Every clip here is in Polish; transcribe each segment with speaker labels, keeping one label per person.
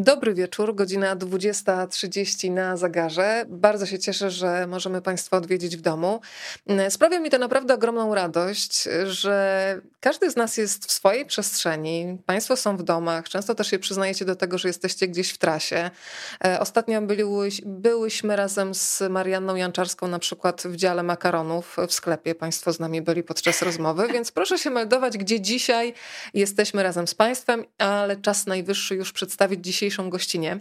Speaker 1: Dobry wieczór, godzina 20.30 na zegarze. Bardzo się cieszę, że możemy Państwa odwiedzić w domu. Sprawia mi to naprawdę ogromną radość, że każdy z nas jest w swojej przestrzeni. Państwo są w domach, często też się przyznajecie do tego, że jesteście gdzieś w trasie. E, ostatnio byłyś, byłyśmy razem z Marianną Janczarską na przykład w dziale makaronów w sklepie. Państwo z nami byli podczas rozmowy, więc proszę się meldować, gdzie dzisiaj jesteśmy razem z Państwem, ale czas najwyższy już przedstawić dzisiejszy dzisiejszą gościnie.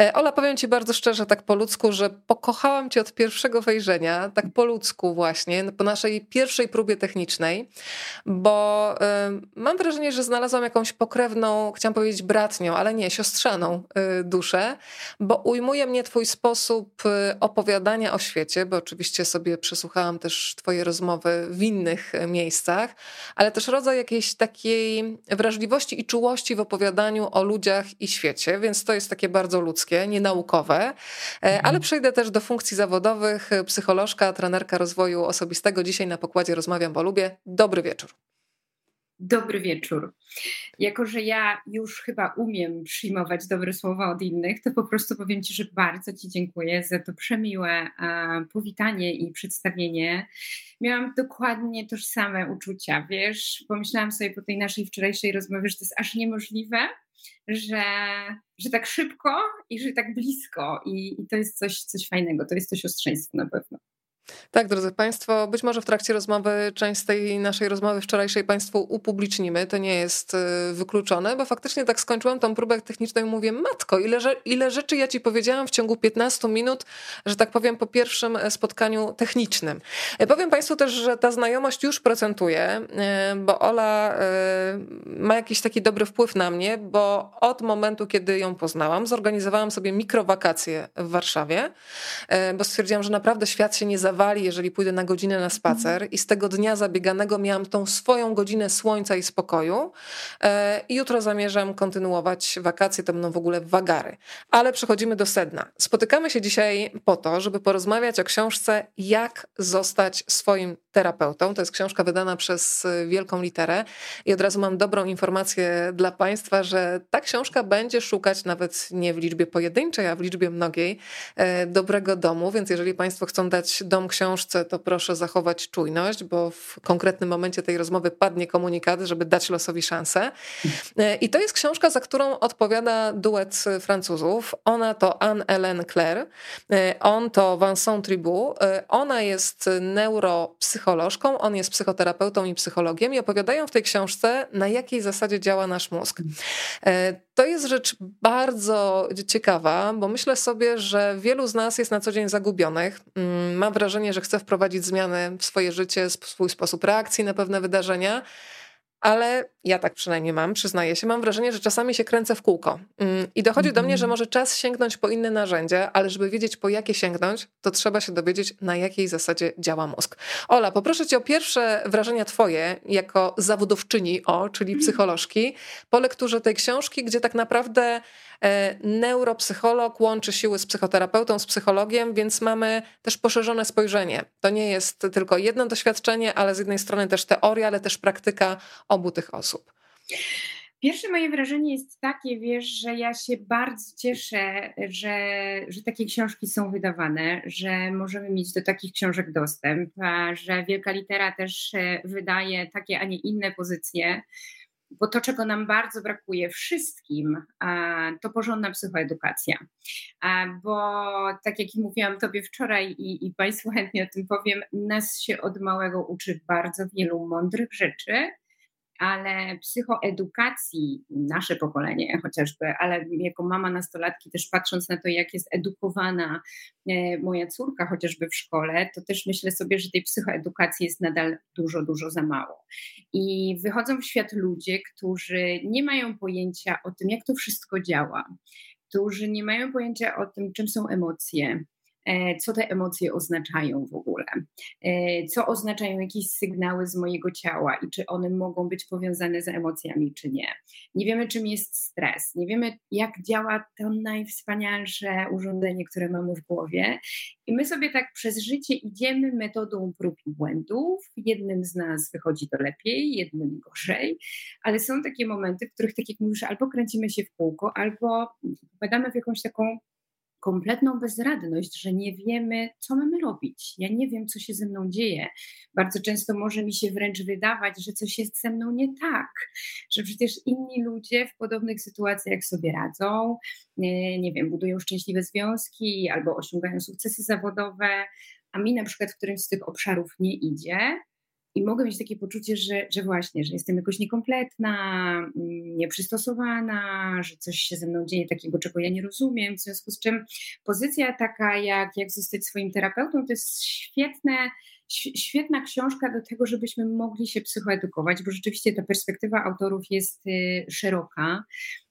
Speaker 1: E, Ola, powiem Ci bardzo szczerze, tak po ludzku, że pokochałam Cię od pierwszego wejrzenia, tak po ludzku właśnie, po naszej pierwszej próbie technicznej, bo y, mam wrażenie, że znalazłam jakąś pokrewną, chciałam powiedzieć bratnią, ale nie, siostrzaną y, duszę, bo ujmuje mnie Twój sposób opowiadania o świecie, bo oczywiście sobie przesłuchałam też Twoje rozmowy w innych miejscach, ale też rodzaj jakiejś takiej wrażliwości i czułości w opowiadaniu o ludziach i świecie więc to jest takie bardzo ludzkie, nienaukowe. E, mhm. Ale przejdę też do funkcji zawodowych. Psycholożka, trenerka rozwoju osobistego. Dzisiaj na pokładzie rozmawiam, bo lubię. Dobry wieczór.
Speaker 2: Dobry wieczór. Jako, że ja już chyba umiem przyjmować dobre słowa od innych, to po prostu powiem Ci, że bardzo Ci dziękuję za to przemiłe powitanie i przedstawienie. Miałam dokładnie tożsame uczucia, wiesz, pomyślałam sobie po tej naszej wczorajszej rozmowie, że to jest aż niemożliwe, że, że tak szybko i że tak blisko i, i to jest coś, coś fajnego, to jest to siostrzeństwo na pewno.
Speaker 1: Tak, drodzy Państwo, być może w trakcie rozmowy, część z tej naszej rozmowy wczorajszej Państwu upublicznimy, to nie jest y, wykluczone, bo faktycznie tak skończyłam tą próbę techniczną i mówię, matko, ile, ile rzeczy ja Ci powiedziałam w ciągu 15 minut, że tak powiem, po pierwszym e, spotkaniu technicznym. E, powiem Państwu też, że ta znajomość już procentuje, e, bo Ola ma jakiś taki dobry wpływ na mnie, bo od momentu, kiedy ją poznałam, zorganizowałam sobie mikrowakacje w Warszawie, bo stwierdziłam, że naprawdę świat się nie zawodzi jeżeli pójdę na godzinę na spacer i z tego dnia zabieganego miałam tą swoją godzinę słońca i spokoju e, i jutro zamierzam kontynuować wakacje, to będą w ogóle wagary. Ale przechodzimy do sedna. Spotykamy się dzisiaj po to, żeby porozmawiać o książce Jak zostać swoim terapeutą. To jest książka wydana przez wielką literę i od razu mam dobrą informację dla Państwa, że ta książka będzie szukać nawet nie w liczbie pojedynczej, a w liczbie mnogiej e, dobrego domu, więc jeżeli Państwo chcą dać dom książce, to proszę zachować czujność, bo w konkretnym momencie tej rozmowy padnie komunikat, żeby dać losowi szansę. E, I to jest książka, za którą odpowiada duet Francuzów. Ona to Anne-Hélène Claire, e, on to Vincent Tribou. E, ona jest neuropsycholożką, on jest psychoterapeutą i psychologiem i opowiadają w tej książce, na jakiej zasadzie działa nasz mózg. To jest rzecz bardzo ciekawa, bo myślę sobie, że wielu z nas jest na co dzień zagubionych. Mm, mam wrażenie, że chce wprowadzić zmiany w swoje życie, swój sposób reakcji na pewne wydarzenia, ale ja tak przynajmniej mam, przyznaję się, mam wrażenie, że czasami się kręcę w kółko. Mm, I dochodzi do mnie, że mhm. może czas sięgnąć po inne narzędzie, ale żeby wiedzieć po jakie sięgnąć, to trzeba się dowiedzieć, na jakiej zasadzie działa mózg. Ola, poproszę cię o pierwsze wrażenia twoje jako zawodowczyni O, czyli mhm. psycholożki, po lekturze tej książki, gdzie tak naprawdę e, neuropsycholog łączy siły z psychoterapeutą, z psychologiem, więc mamy też poszerzone spojrzenie. To nie jest tylko jedno doświadczenie, ale z jednej strony też teoria, ale też praktyka obu tych osób.
Speaker 2: Pierwsze moje wrażenie jest takie, wiesz, że ja się bardzo cieszę, że, że takie książki są wydawane, że możemy mieć do takich książek dostęp, że Wielka Litera też e, wydaje takie, a nie inne pozycje, bo to, czego nam bardzo brakuje wszystkim, to porządna psychoedukacja. Bo tak jak mówiłam Tobie wczoraj i, i Państwu chętnie o tym powiem, nas się od małego uczy bardzo wielu mądrych rzeczy, ale psychoedukacji, nasze pokolenie chociażby, ale jako mama nastolatki też patrząc na to, jak jest edukowana e, moja córka chociażby w szkole, to też myślę sobie, że tej psychoedukacji jest nadal dużo, dużo za mało. I wychodzą w świat ludzie, którzy nie mają pojęcia o tym, jak to wszystko działa, którzy nie mają pojęcia o tym, czym są emocje, co te emocje oznaczają w ogóle, e, co oznaczają jakieś sygnały z mojego ciała i czy one mogą być powiązane z emocjami, czy nie. Nie wiemy, czym jest stres, nie wiemy, jak działa to najwspanialsze urządzenie, które mamy w głowie. I my sobie tak przez życie idziemy metodą prób i błędów. Jednym z nas wychodzi to lepiej, jednym gorzej, ale są takie momenty, w których, tak jak mówisz, albo kręcimy się w kółko, albo popadamy w jakąś taką kompletną bezradność, że nie wiemy, co mamy robić. Ja nie wiem, co się ze mną dzieje. Bardzo często może mi się wręcz wydawać, że coś jest ze mną nie tak, że przecież inni ludzie w podobnych sytuacjach sobie radzą, nie, wiem, budują szczęśliwe związki albo osiągają sukcesy zawodowe, a mi na przykład w którymś z tych obszarów nie idzie. I mogę mieć takie poczucie, że, że właśnie, że jestem jakoś niekompletna, mm, nieprzystosowana, że coś się ze mną dzieje takiego, czego ja nie rozumiem. W związku z czym pozycja taka, jak, jak zostać swoim terapeutą, to jest świetne, świetna książka do tego, żebyśmy mogli się psychoedukować, bo rzeczywiście ta perspektywa autorów jest y, szeroka.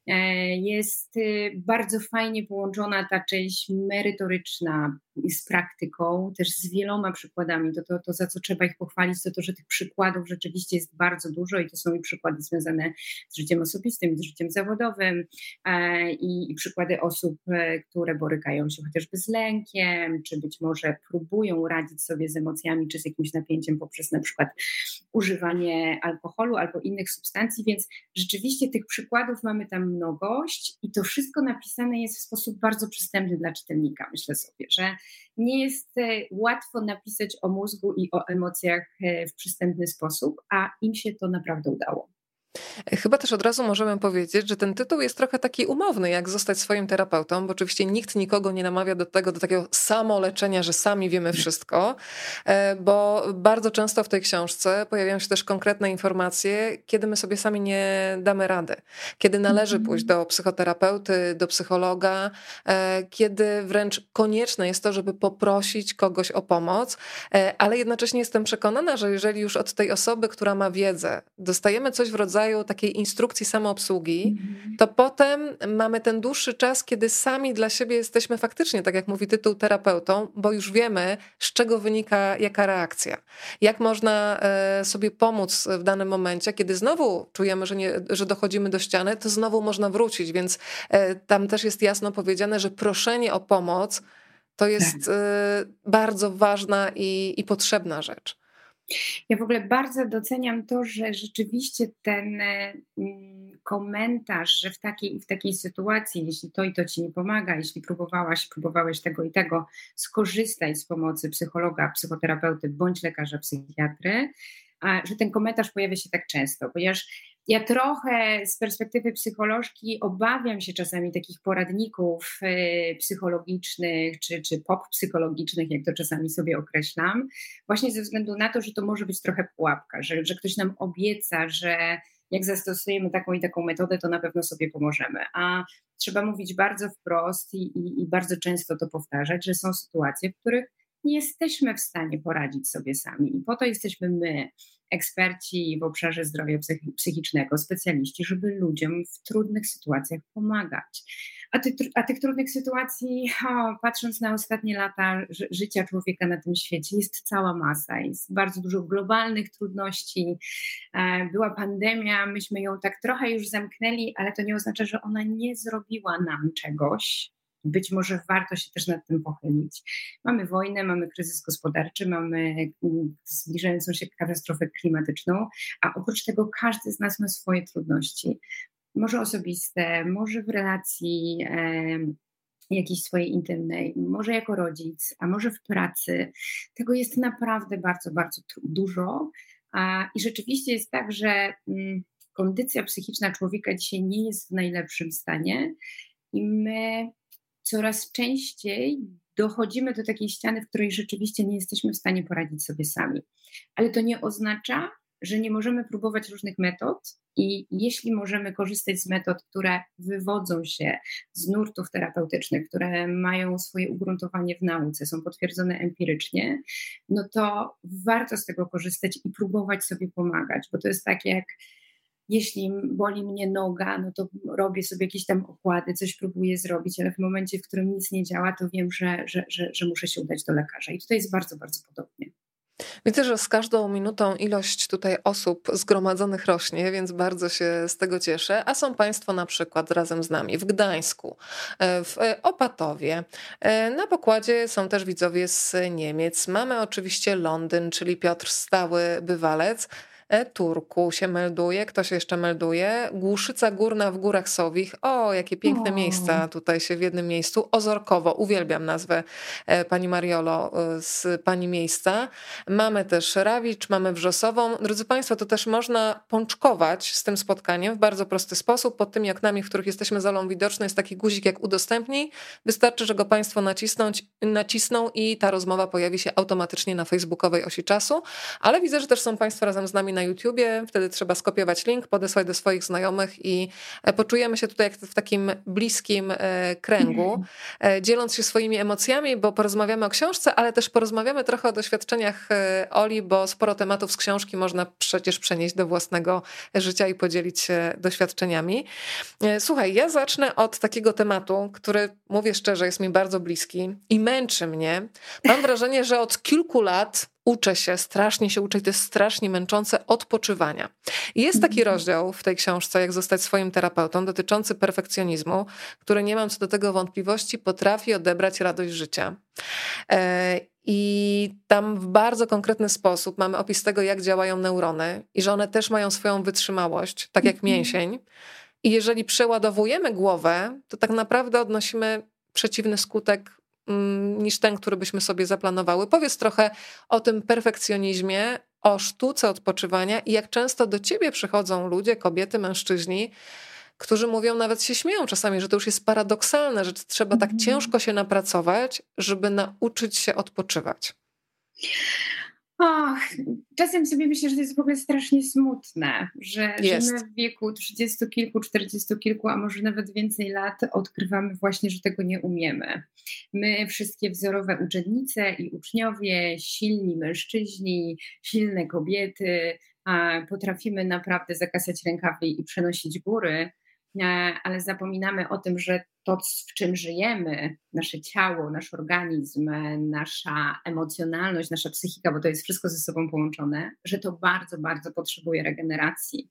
Speaker 2: E, jest y, bardzo fajnie połączona ta część merytoryczna z praktyką, też z wieloma przykładami. To, to, to, za co trzeba ich pochwalić, to to, że tych przykładów rzeczywiście jest bardzo dużo i to są i przykłady związane z życiem osobistym, z życiem zawodowym e, i, i przykłady osób, e, które borykają się chociażby z lękiem, czy być może próbują radzić sobie z emocjami, czy z jakimś napięciem poprzez na przykład używanie alkoholu albo innych substancji, więc rzeczywiście tych przykładów mamy tam mnogość i to wszystko napisane jest w sposób bardzo przystępny dla czytelnika, myślę sobie, że nie jest e, łatwo napisać o mózgu i o emocjach e, w przystępny sposób, a im się to naprawdę udało.
Speaker 1: Chyba też od razu możemy powiedzieć, że ten tytuł jest trochę taki umowny, jak zostać swoim terapeutą, bo oczywiście nikt nikogo nie namawia do tego, do takiego samoleczenia, że sami wiemy wszystko, e, bo bardzo często w tej książce pojawiają się też konkretne informacje, kiedy my sobie sami nie damy rady, kiedy należy mhm. pójść do psychoterapeuty, do psychologa, e, kiedy wręcz konieczne jest to, żeby poprosić kogoś o pomoc, e, ale jednocześnie jestem przekonana, że jeżeli już od tej osoby, która ma wiedzę, dostajemy coś w rodzaju rodzaju takiej instrukcji samoobsługi, mhm. to potem mamy ten dłuższy czas, kiedy sami dla siebie jesteśmy faktycznie, tak jak mówi tytuł, terapeutą, bo już wiemy, z czego wynika jaka reakcja. Jak można e, sobie pomóc w danym momencie, kiedy znowu czujemy, że, nie, że dochodzimy do ściany, to znowu można wrócić, więc e, tam też jest jasno powiedziane, że proszenie o pomoc to jest tak. e, bardzo ważna i, i potrzebna rzecz.
Speaker 2: Ja w ogóle bardzo doceniam to, że rzeczywiście ten e, mm, komentarz, że w takiej w takiej sytuacji, jeśli to i to ci nie pomaga, jeśli próbowałaś, próbowałeś tego i tego, skorzystaj z pomocy psychologa, psychoterapeuty bądź lekarza psychiatry, że ten komentarz pojawia się tak często, ponieważ ja trochę z perspektywy psycholożki obawiam się czasami takich poradników y, psychologicznych czy, czy pop psychologicznych, jak to czasami sobie określam, właśnie ze względu na to, że to może być trochę pułapka, że, że ktoś nam obieca, że jak zastosujemy taką i taką metodę, to na pewno sobie pomożemy. A trzeba mówić bardzo wprost i, i, i bardzo często to powtarzać, że są sytuacje, w których nie jesteśmy w stanie poradzić sobie sami i po to jesteśmy my eksperci w obszarze zdrowia psychicznego, specjaliści, żeby ludziom w trudnych sytuacjach pomagać. A, ty, a tych trudnych sytuacji, o, patrząc na ostatnie lata życia człowieka na tym świecie, jest cała masa. Jest bardzo dużo globalnych trudności. E, była pandemia, myśmy ją tak trochę już zamknęli, ale to nie oznacza, że ona nie zrobiła nam czegoś być może warto się też nad tym pochylić. Mamy wojnę, mamy kryzys gospodarczy, mamy mm, zbliżającą się katastrofę klimatyczną, a oprócz tego każdy z nas ma swoje trudności. Może osobiste, może w relacji jakiejś swojej intymnej, może jako rodzic, a może w pracy. Tego jest naprawdę bardzo, bardzo dużo. I rzeczywiście jest tak, że mm, kondycja psychiczna człowieka dzisiaj nie jest w najlepszym stanie i my coraz częściej dochodzimy do takiej ściany, w której rzeczywiście nie jesteśmy w stanie poradzić sobie sami. Ale to nie oznacza, że nie możemy próbować różnych metod i jeśli możemy korzystać z metod, które wywodzą się z nurtów terapeutycznych, które mają swoje ugruntowanie w nauce, są potwierdzone empirycznie, no to warto z tego korzystać i próbować sobie pomagać, bo to jest tak jak jeśli boli mnie noga, no to robię sobie jakieś tam okłady, coś próbuję zrobić, ale w momencie, w którym nic nie działa, to wiem, że, że, że, że muszę się udać do lekarza. I tutaj jest bardzo, bardzo podobnie.
Speaker 1: Widzę, że z każdą minutą ilość tutaj osób zgromadzonych rośnie, więc bardzo się z tego cieszę. A są Państwo na przykład razem z nami w Gdańsku, e, w Opatowie. E, na pokładzie są też widzowie z Niemiec. Mamy oczywiście Londyn, czyli Piotr Stały Bywalec. E, Turku się melduje. Kto się jeszcze melduje? Głuszyca Górna w Górach Sowich. O, jakie piękne o. miejsca tutaj się w jednym miejscu. Ozorkowo, uwielbiam nazwę e, pani Mariolo e, z pani miejsca. Mamy też Rawicz, mamy Wrzosową. Drodzy Państwo, to też można pączkować z tym spotkaniem w bardzo prosty sposób. Pod tymi oknami, w których jesteśmy zalą widoczną, jest taki guzik jak udostępnij. Wystarczy, że go Państwo nacisnąć, nacisną i ta rozmowa pojawi się automatycznie na facebookowej osi czasu. Ale widzę, że też są Państwo razem z nami na YouTubie, wtedy trzeba skopiować link, podesłać do swoich znajomych i e, poczujemy się tutaj jak w takim bliskim e, kręgu, mhm. e, dzieląc się swoimi emocjami, bo porozmawiamy o książce, ale też porozmawiamy trochę o doświadczeniach Oli, bo sporo tematów z książki można przecież przenieść do własnego życia i podzielić się doświadczeniami. Słuchaj, ja zacznę od takiego tematu, który mówię szczerze, jest mi bardzo bliski i męczy mnie. Mam wrażenie, że od kilku lat uczę się, strasznie się uczę i to jest strasznie męczące odpoczywania. Jest taki mhm. rozdział w tej książce, jak zostać swoim terapeutą, dotyczący perfekcjonizmu, który nie mam co do tego wątpliwości, potrafi odebrać radość życia. E, I tam w bardzo konkretny sposób mamy opis tego, jak działają neurony i że one też mają swoją wytrzymałość, tak jak mhm. mięsień. I jeżeli przeładowujemy głowę, to tak naprawdę odnosimy przeciwny skutek niż ten, który byśmy sobie zaplanowały. Powiedz trochę o tym perfekcjonizmie, o sztuce odpoczywania i jak często do ciebie przychodzą ludzie, kobiety, mężczyźni, którzy mówią, nawet się śmieją czasami, że to już jest paradoksalne, że trzeba tak mhm. ciężko się napracować, żeby nauczyć się odpoczywać.
Speaker 2: Och, czasem sobie myślę, że to jest w ogóle strasznie smutne, że, że my w wieku trzydziestu kilku, czterdziestu kilku, a może nawet więcej lat odkrywamy właśnie, że tego nie umiemy. My wszystkie wzorowe uczennice i uczniowie, silni mężczyźni, silne kobiety, potrafimy naprawdę zakasać rękawy i przenosić góry, ale zapominamy o tym, że to, w czym żyjemy, nasze ciało, nasz organizm, nasza emocjonalność, nasza psychika, bo to jest wszystko ze sobą połączone, że to bardzo, bardzo potrzebuje regeneracji.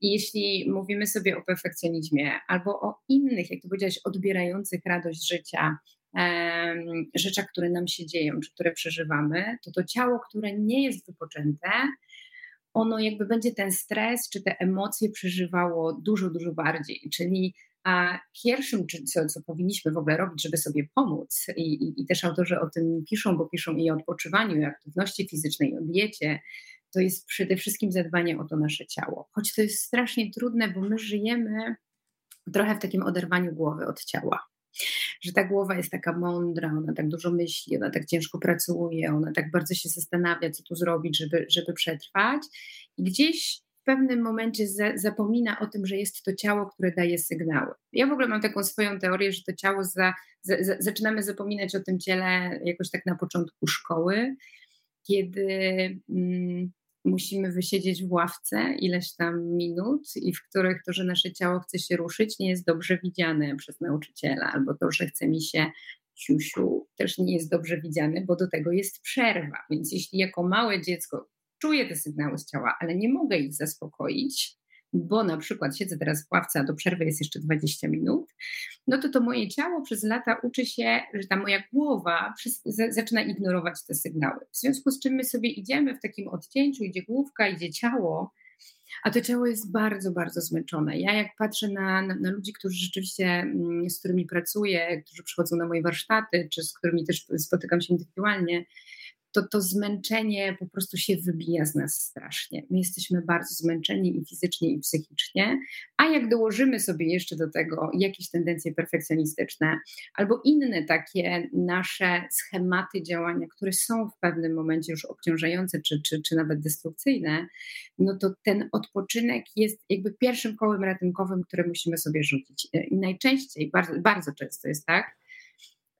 Speaker 2: I jeśli mówimy sobie o perfekcjonizmie albo o innych, jak to powiedziałeś, odbierających radość życia, rzeczach, które nam się dzieją, czy które przeżywamy, to to ciało, które nie jest wypoczęte, ono jakby będzie ten stres czy te emocje przeżywało dużo, dużo bardziej. Czyli a pierwszym, co, co powinniśmy w ogóle robić, żeby sobie pomóc, i, i, i też autorzy o tym piszą, bo piszą i o odpoczywaniu, i o aktywności fizycznej, i o diecie, to jest przede wszystkim zadbanie o to nasze ciało. Choć to jest strasznie trudne, bo my żyjemy trochę w takim oderwaniu głowy od ciała że ta głowa jest taka mądra, ona tak dużo myśli, ona tak ciężko pracuje, ona tak bardzo się zastanawia, co tu zrobić, żeby, żeby przetrwać. I gdzieś w pewnym momencie za, zapomina o tym, że jest to ciało, które daje sygnały. Ja w ogóle mam taką swoją teorię, że to ciało za, za, zaczynamy zapominać o tym ciele jakoś tak na początku szkoły, kiedy. Mm, musimy wysiedzieć w ławce ileś tam minut i w których to, że nasze ciało chce się ruszyć, nie jest dobrze widziane przez nauczyciela, albo to, że chce mi się siusiu, też nie jest dobrze widziane, bo do tego jest przerwa. Więc jeśli jako małe dziecko czuję te sygnały z ciała, ale nie mogę ich zaspokoić, bo na przykład siedzę teraz w ławce, a do przerwy jest jeszcze 20 minut, no to to moje ciało przez lata uczy się, że ta moja głowa zaczyna ignorować te sygnały. W związku z czym my sobie idziemy w takim odcięciu, idzie główka, idzie ciało, a to ciało jest bardzo, bardzo zmęczone. Ja jak patrzę na, na, na, ludzi, którzy rzeczywiście, mm, z którymi pracuję, którzy przychodzą na moje warsztaty, czy z którymi też spotykam się indywidualnie, to to zmęczenie po prostu się wybija z nas strasznie. My jesteśmy bardzo zmęczeni i fizycznie, i psychicznie, a jak dołożymy sobie jeszcze do tego jakieś tendencje perfekcjonistyczne albo inne takie nasze schematy działania, które są w pewnym momencie już obciążające czy, czy, czy nawet destrukcyjne, no to ten odpoczynek jest jakby pierwszym kołem ratunkowym, które musimy sobie rzucić. I najczęściej, bardzo, bardzo często jest tak,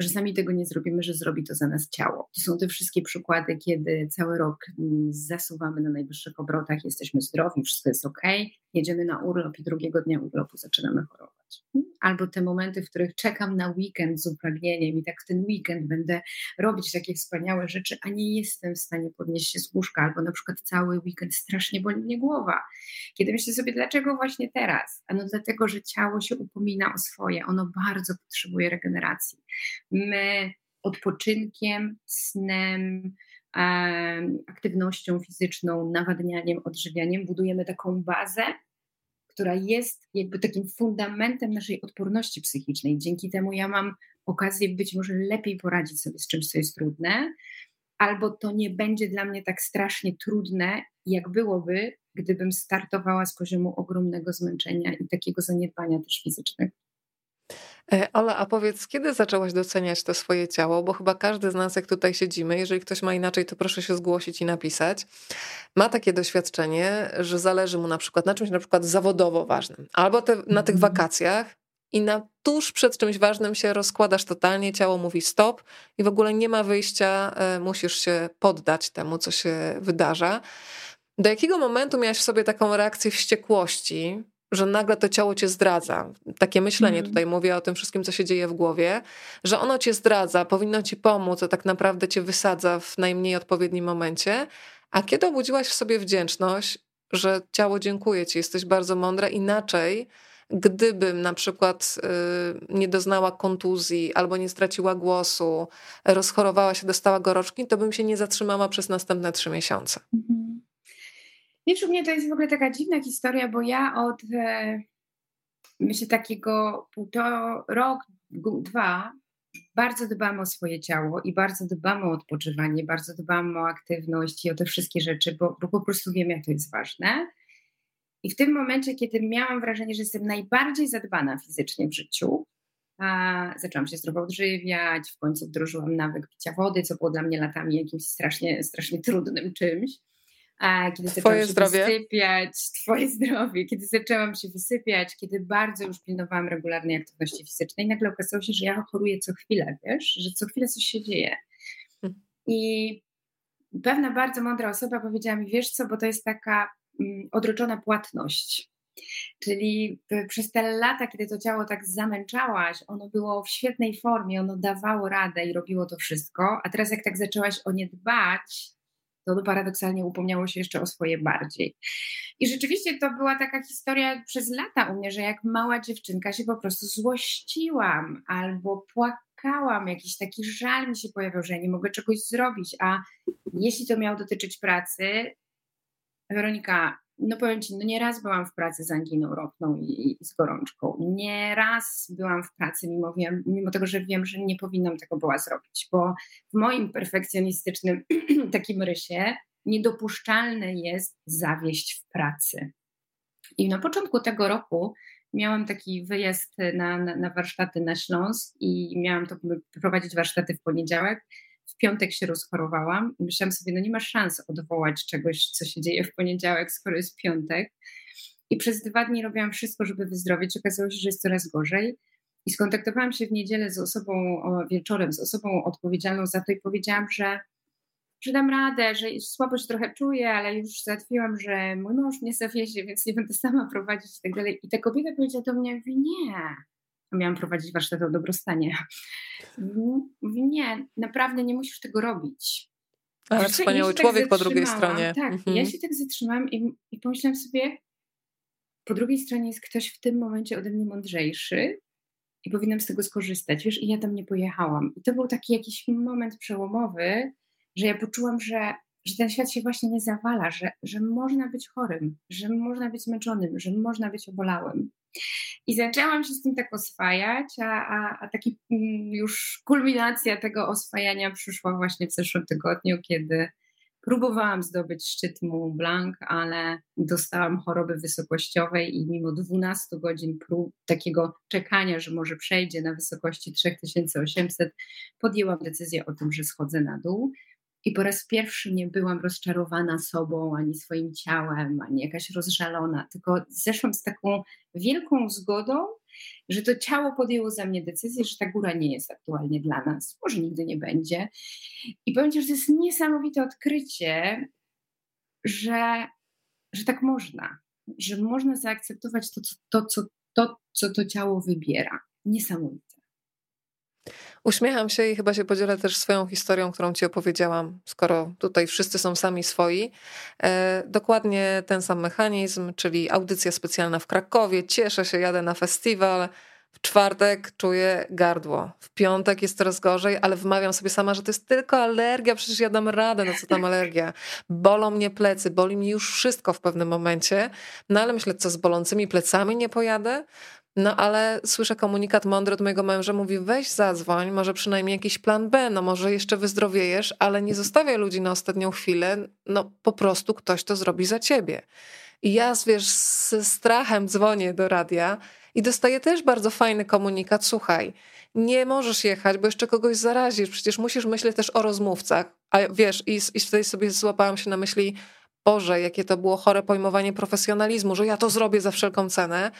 Speaker 2: że sami tego nie zrobimy, że zrobi to za nas ciało. To są te wszystkie przykłady, kiedy cały rok mm, zasuwamy na najwyższych obrotach, jesteśmy zdrowi, wszystko jest ok, jedziemy na urlop i drugiego dnia urlopu zaczynamy chorować. Albo te momenty, w których czekam na weekend z upragnieniem i tak w ten weekend będę robić takie wspaniałe rzeczy, a nie jestem w stanie podnieść się z łóżka, albo na przykład cały weekend strasznie boli mnie głowa. Kiedy myślę sobie, dlaczego właśnie teraz? A no dlatego, że ciało się upomina o swoje, ono bardzo potrzebuje regeneracji. My odpoczynkiem, snem, aktywnością fizyczną, nawadnianiem, odżywianiem budujemy taką bazę, która jest jakby takim fundamentem naszej odporności psychicznej. Dzięki temu ja mam okazję być może lepiej poradzić sobie z czymś, co jest trudne, albo to nie będzie dla mnie tak strasznie trudne, jak byłoby, gdybym startowała z poziomu ogromnego zmęczenia i takiego zaniedbania też fizycznego.
Speaker 1: E, Ola, a powiedz, kiedy zaczęłaś doceniać to swoje ciało? Bo chyba każdy z nas, jak tutaj siedzimy, jeżeli ktoś ma inaczej, to proszę się zgłosić i napisać. Ma takie doświadczenie, że zależy mu na przykład na czymś na przykład zawodowo ważnym, albo te, na tych mhm. wakacjach i na tuż przed czymś ważnym się rozkładasz totalnie, ciało mówi stop i w ogóle nie ma wyjścia, e, musisz się poddać temu, co się wydarza. Do jakiego momentu miałaś w sobie taką reakcję wściekłości, że nagle to ciało cię zdradza. Takie myślenie mm. tutaj mówię o tym wszystkim, co się dzieje w głowie, że ono cię zdradza, powinno ci pomóc, a tak naprawdę cię wysadza w najmniej odpowiednim momencie. A kiedy obudziłaś w sobie wdzięczność, że ciało dziękuję ci, jesteś bardzo mądra, inaczej gdybym na przykład y, nie doznała kontuzji albo nie straciła głosu, rozchorowała się, dostała gorączki, to bym się nie zatrzymała przez następne trzy miesiące. Mm.
Speaker 2: Wiesz, u mnie to jest w ogóle taka dziwna historia, bo ja od e, myślę takiego półtora rok, dwa bardzo dbam o swoje ciało i bardzo dbam o odpoczywanie, bardzo dbam o aktywność i o te wszystkie rzeczy, bo, bo po prostu wiem, jak to jest ważne. I w tym momencie, kiedy miałam wrażenie, że jestem najbardziej zadbana fizycznie w życiu, a zaczęłam się zdrowo odżywiać, w końcu wdrożyłam nawyk picia wody, co było dla mnie latami jakimś strasznie, strasznie trudnym czymś kiedy
Speaker 1: Twoje zdrowie.
Speaker 2: wysypiać, twoje zdrowie, kiedy zaczęłam się wysypiać, kiedy bardzo już pilnowałam regularnej aktywności fizycznej, nagle okazało się, że ja choruję co chwilę, wiesz, że co chwilę coś się dzieje. Hmm. I pewna bardzo mądra osoba powiedziała mi, wiesz co, bo to jest taka mm, odroczona płatność. Czyli przez te lata, kiedy to ciało tak zamęczałaś, ono było w świetnej formie, ono dawało radę i robiło to wszystko, a teraz jak tak zaczęłaś o nie dbać, to paradoksalnie upomniało się jeszcze o swoje bardziej. I rzeczywiście to była taka historia przez lata u mnie, że jak mała dziewczynka się po prostu złościłam albo płakałam, jakiś taki żal mi się pojawiał, że ja nie mogę czegoś zrobić, a jeśli to miało dotyczyć pracy, Weronika, no powiem Ci, no nie raz byłam w pracy z anginą ropną i, i z gorączką. Nie raz byłam w pracy, mimo, wiem, mimo tego, że wiem, że nie powinnam tego była zrobić, bo w moim perfekcjonistycznym takim rysie niedopuszczalne jest zawieść w pracy. I na początku tego roku miałam taki wyjazd na, na, na warsztaty na Śląsk i miałam to prowadzić warsztaty w poniedziałek w piątek się rozchorowałam i myślałam sobie, no nie ma szans odwołać czegoś, co się dzieje w poniedziałek, skoro jest piątek. I przez dwa dni robiłam wszystko, żeby wyzdrowieć. Okazało się, że jest coraz gorzej. I skontaktowałam się w niedzielę z osobą, wieczorem, z osobą odpowiedzialną za to i powiedziałam, że, że dam radę, że słabo się trochę czuję, ale już załatwiłam, że mój mąż mnie zawiezie, więc nie będę sama prowadzić i tak dalej. I ta kobieta powiedziała do mnie, nie, miałam prowadzić warsztat o dobrostanie. Mówi, nie, naprawdę nie musisz tego robić.
Speaker 1: Ale wspaniały tak człowiek po drugiej stronie.
Speaker 2: Tak, mhm. ja się tak zatrzymałam i, i pomyślałam sobie, po drugiej stronie jest ktoś w tym momencie ode mnie mądrzejszy i powinnam z tego skorzystać, wiesz, i ja tam nie pojechałam. I to był taki jakiś moment przełomowy, że ja poczułam, że, że ten świat się właśnie nie zawala, że, że można być chorym, że można być zmęczonym, że można być obolałym. I zaczęłam się z tym tak oswajać, a, a, a taki mm, już kulminacja tego oswajania przyszła właśnie w zeszłym tygodniu, kiedy próbowałam zdobyć szczyt Mont Blanc, ale dostałam choroby wysokościowej i mimo 12 godzin prób takiego czekania, że może przejdzie na wysokości 3800, podjęłam decyzję o tym, że schodzę na dół. I po raz pierwszy nie byłam rozczarowana sobą, ani swoim ciałem, ani jakaś rozżalona, tylko zeszłam z taką wielką zgodą, że to ciało podjęło za mnie decyzję, że ta góra nie jest aktualnie dla nas, może nigdy nie będzie. I powiem Ci, że to jest niesamowite odkrycie, że, że tak można, że można zaakceptować to, co to, co, to, co to ciało wybiera. Niesamowite.
Speaker 1: Uśmiecham się i chyba się podzielę też swoją historią, którą ci opowiedziałam, skoro tutaj wszyscy są sami swoi. E, dokładnie ten sam mechanizm, czyli audycja specjalna w Krakowie. Cieszę się, jadę na festiwal. W czwartek czuję gardło. W piątek jest coraz gorzej, ale wmawiam sobie sama, że to jest tylko alergia, przecież ja dam radę, no co tam alergia. Bolą mnie plecy, boli mi już wszystko w pewnym momencie. No ale myślę, co z bolącymi plecami nie pojadę? No ale słyszę komunikat mądry od mojego męża, mówi weź zadzwoń, może przynajmniej jakiś plan B, no może jeszcze wyzdrowiejesz, ale nie zostawiaj ludzi na ostatnią chwilę, no po prostu ktoś to zrobi za ciebie. I ja, wiesz, z strachem dzwonię do radia i dostaję też bardzo fajny komunikat, słuchaj, nie możesz jechać, bo jeszcze kogoś zarazisz, przecież musisz myśleć też o rozmówcach. A wiesz, i, i wtedy sobie złapałam się na myśli, Boże, jakie to było chore pojmowanie profesjonalizmu, że ja to zrobię za wszelką cenę.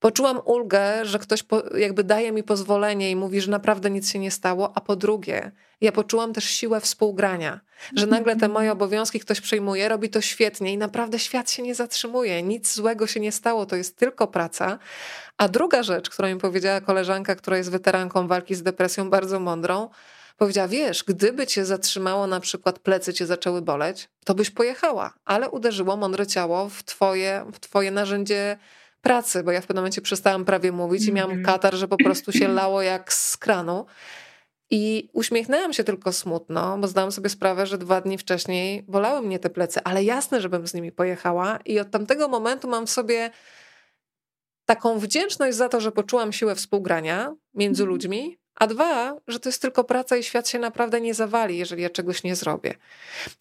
Speaker 1: Poczułam ulgę, że ktoś jakby daje mi pozwolenie i mówi, że naprawdę nic się nie stało, a po drugie, ja poczułam też siłę współgrania, że nagle te moje obowiązki ktoś przejmuje, robi to świetnie i naprawdę świat się nie zatrzymuje, nic złego się nie stało, to jest tylko praca. A druga rzecz, którą mi powiedziała koleżanka, która jest weteranką walki z depresją, bardzo mądrą, powiedziała: Wiesz, gdyby cię zatrzymało, na przykład plecy cię zaczęły boleć, to byś pojechała, ale uderzyło mądre ciało w twoje, w twoje narzędzie pracy, bo ja w pewnym momencie przestałam prawie mówić i miałam mhm. katar, że po prostu się lało jak z kranu. I uśmiechnęłam się tylko smutno, bo zdałam sobie sprawę, że dwa dni wcześniej bolały mnie te plecy, ale jasne, żebym z nimi pojechała. I od tamtego momentu mam w sobie taką wdzięczność za to, że poczułam siłę współgrania między mhm. ludźmi, a dwa, że to jest tylko praca i świat się naprawdę nie zawali, jeżeli ja czegoś nie zrobię.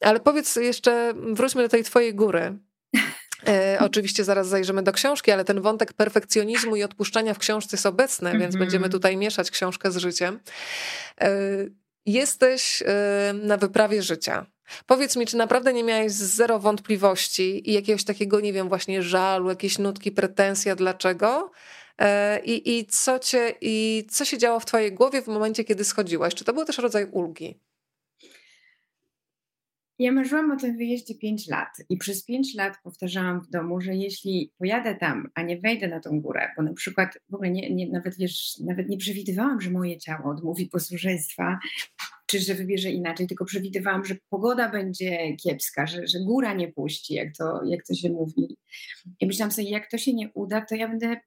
Speaker 1: Ale powiedz jeszcze, wróćmy do tej twojej góry. E, oczywiście zaraz zajrzymy do książki, ale ten wątek perfekcjonizmu i odpuszczania w książce jest obecny, mm -hmm. więc będziemy tutaj mieszać książkę z życiem. E, jesteś e, na wyprawie życia. Powiedz mi, czy naprawdę nie miałeś zero wątpliwości i jakiegoś takiego, nie wiem, właśnie żalu, jakieś nutki, pretensja, dlaczego? E, I, i, co cię, I co się działo w twojej głowie w momencie, kiedy schodziłaś? Czy to był też rodzaj ulgi?
Speaker 2: Ja marzyłam o tym wyjeździe 5 lat i przez 5 lat powtarzałam w domu, że jeśli pojadę tam, a nie wejdę na tą górę, bo na przykład w ogóle nie, nie, nawet, wiesz, nawet nie przewidywałam, że moje ciało odmówi posłuszeństwa, czy że wybierze inaczej, tylko przewidywałam, że pogoda będzie kiepska, że, że góra nie puści, jak to, jak to się mówi. I myślałam sobie, jak to się nie uda, to ja będę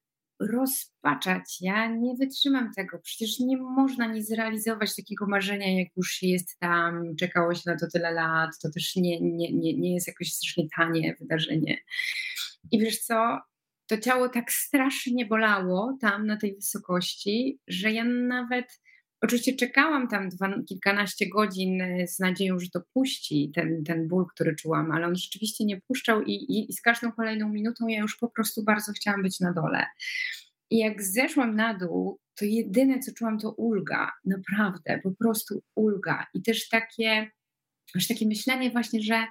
Speaker 2: rozpaczać. Ja nie wytrzymam tego. Przecież nie można nie zrealizować takiego marzenia, jak już jest tam, czekało się na to tyle lat. To też nie, nie, nie, nie jest jakoś strasznie tanie wydarzenie. I wiesz co? To ciało tak strasznie bolało tam na tej wysokości, że ja nawet Oczywiście czekałam tam dwa, kilkanaście godzin z nadzieją, że to puści ten, ten ból, który czułam, ale on rzeczywiście nie puszczał i, i, i z każdą kolejną minutą ja już po prostu bardzo chciałam być na dole. I jak zeszłam na dół, to jedyne, co czułam, to ulga. Naprawdę, po prostu ulga. I też takie, też takie myślenie właśnie, że,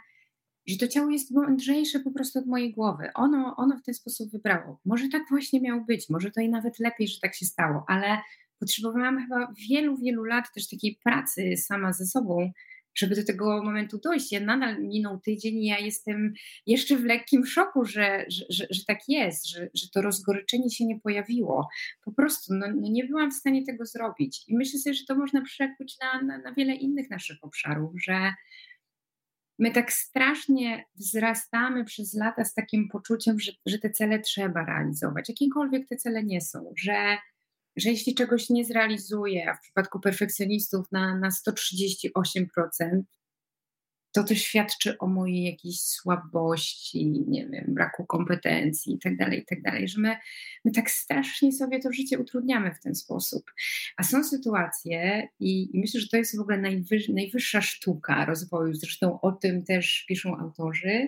Speaker 2: że to ciało jest mądrzejsze po prostu od mojej głowy. Ono, ono w ten sposób wybrało. Może tak właśnie miało być, może to i nawet lepiej, że tak się stało, ale potrzebowałam chyba wielu, wielu lat też takiej pracy sama ze sobą, żeby do tego momentu dojść. Ja nadal minął tydzień i ja jestem jeszcze w lekkim szoku, że, że, że, że tak jest, że, że to rozgoryczenie się nie pojawiło. Po prostu no, no, nie byłam w stanie tego zrobić. I myślę sobie, że to można przekuć na, na, na wiele innych naszych obszarów, że my tak strasznie wzrastamy przez lata z takim poczuciem, że, że te cele trzeba realizować, jakiekolwiek te cele nie są, że że jeśli czegoś nie zrealizuję, a w przypadku perfekcjonistów na, na 138%, to to świadczy o mojej jakiejś słabości, nie wiem, braku kompetencji itd., tak itd., tak że my, my tak strasznie sobie to życie utrudniamy w ten sposób. A są sytuacje i, i myślę, że to jest w ogóle najwyż, najwyższa sztuka rozwoju, zresztą o tym też piszą autorzy,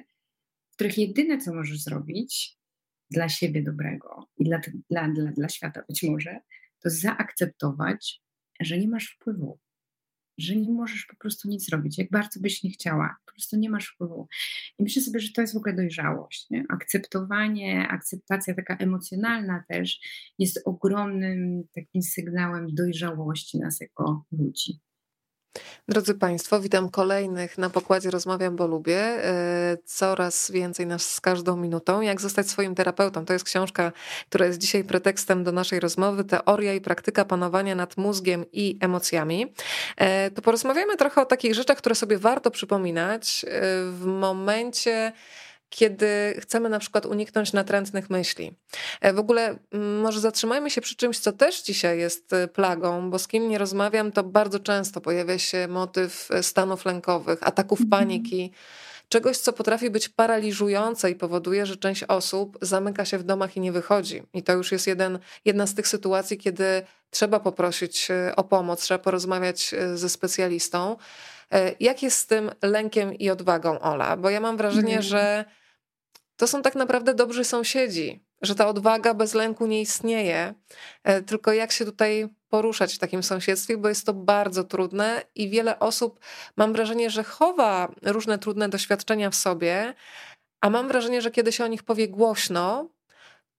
Speaker 2: w których jedyne, co możesz zrobić dla siebie dobrego i dla, dla, dla, dla świata być może, to zaakceptować, że nie masz wpływu, że nie możesz po prostu nic zrobić, jak bardzo byś nie chciała, po prostu nie masz wpływu. I myślę sobie, że to jest w ogóle dojrzałość. Nie? Akceptowanie, akceptacja taka emocjonalna też jest ogromnym takim sygnałem dojrzałości nas jako ludzi.
Speaker 1: Drodzy Państwo, witam kolejnych na pokładzie Rozmawiam, bo lubię. E, coraz więcej nas z każdą minutą. Jak zostać swoim terapeutą? To jest książka, która jest dzisiaj pretekstem do naszej rozmowy. Teoria i praktyka panowania nad mózgiem i emocjami. E, to porozmawiamy trochę o takich rzeczach, które sobie warto przypominać e, w momencie, kiedy chcemy na przykład uniknąć natrętnych myśli. E, w ogóle może zatrzymajmy się przy czymś, co też dzisiaj jest e, plagą, bo z kim nie rozmawiam, to bardzo często pojawia się motyw e, stanów lękowych, ataków mhm. paniki, czegoś, co potrafi być paraliżujące i powoduje, że część osób zamyka się w domach i nie wychodzi. I to już jest jeden, jedna z tych sytuacji, kiedy trzeba poprosić o pomoc, trzeba porozmawiać ze specjalistą. Jak jest z tym lękiem i odwagą, Ola? Bo ja mam wrażenie, mm. że to są tak naprawdę dobrzy sąsiedzi, że ta odwaga bez lęku nie istnieje. E, tylko jak się tutaj poruszać w takim sąsiedztwie, bo jest to bardzo trudne i wiele osób, mam wrażenie, że chowa różne trudne doświadczenia w sobie, a mam wrażenie, że kiedy się o nich powie głośno,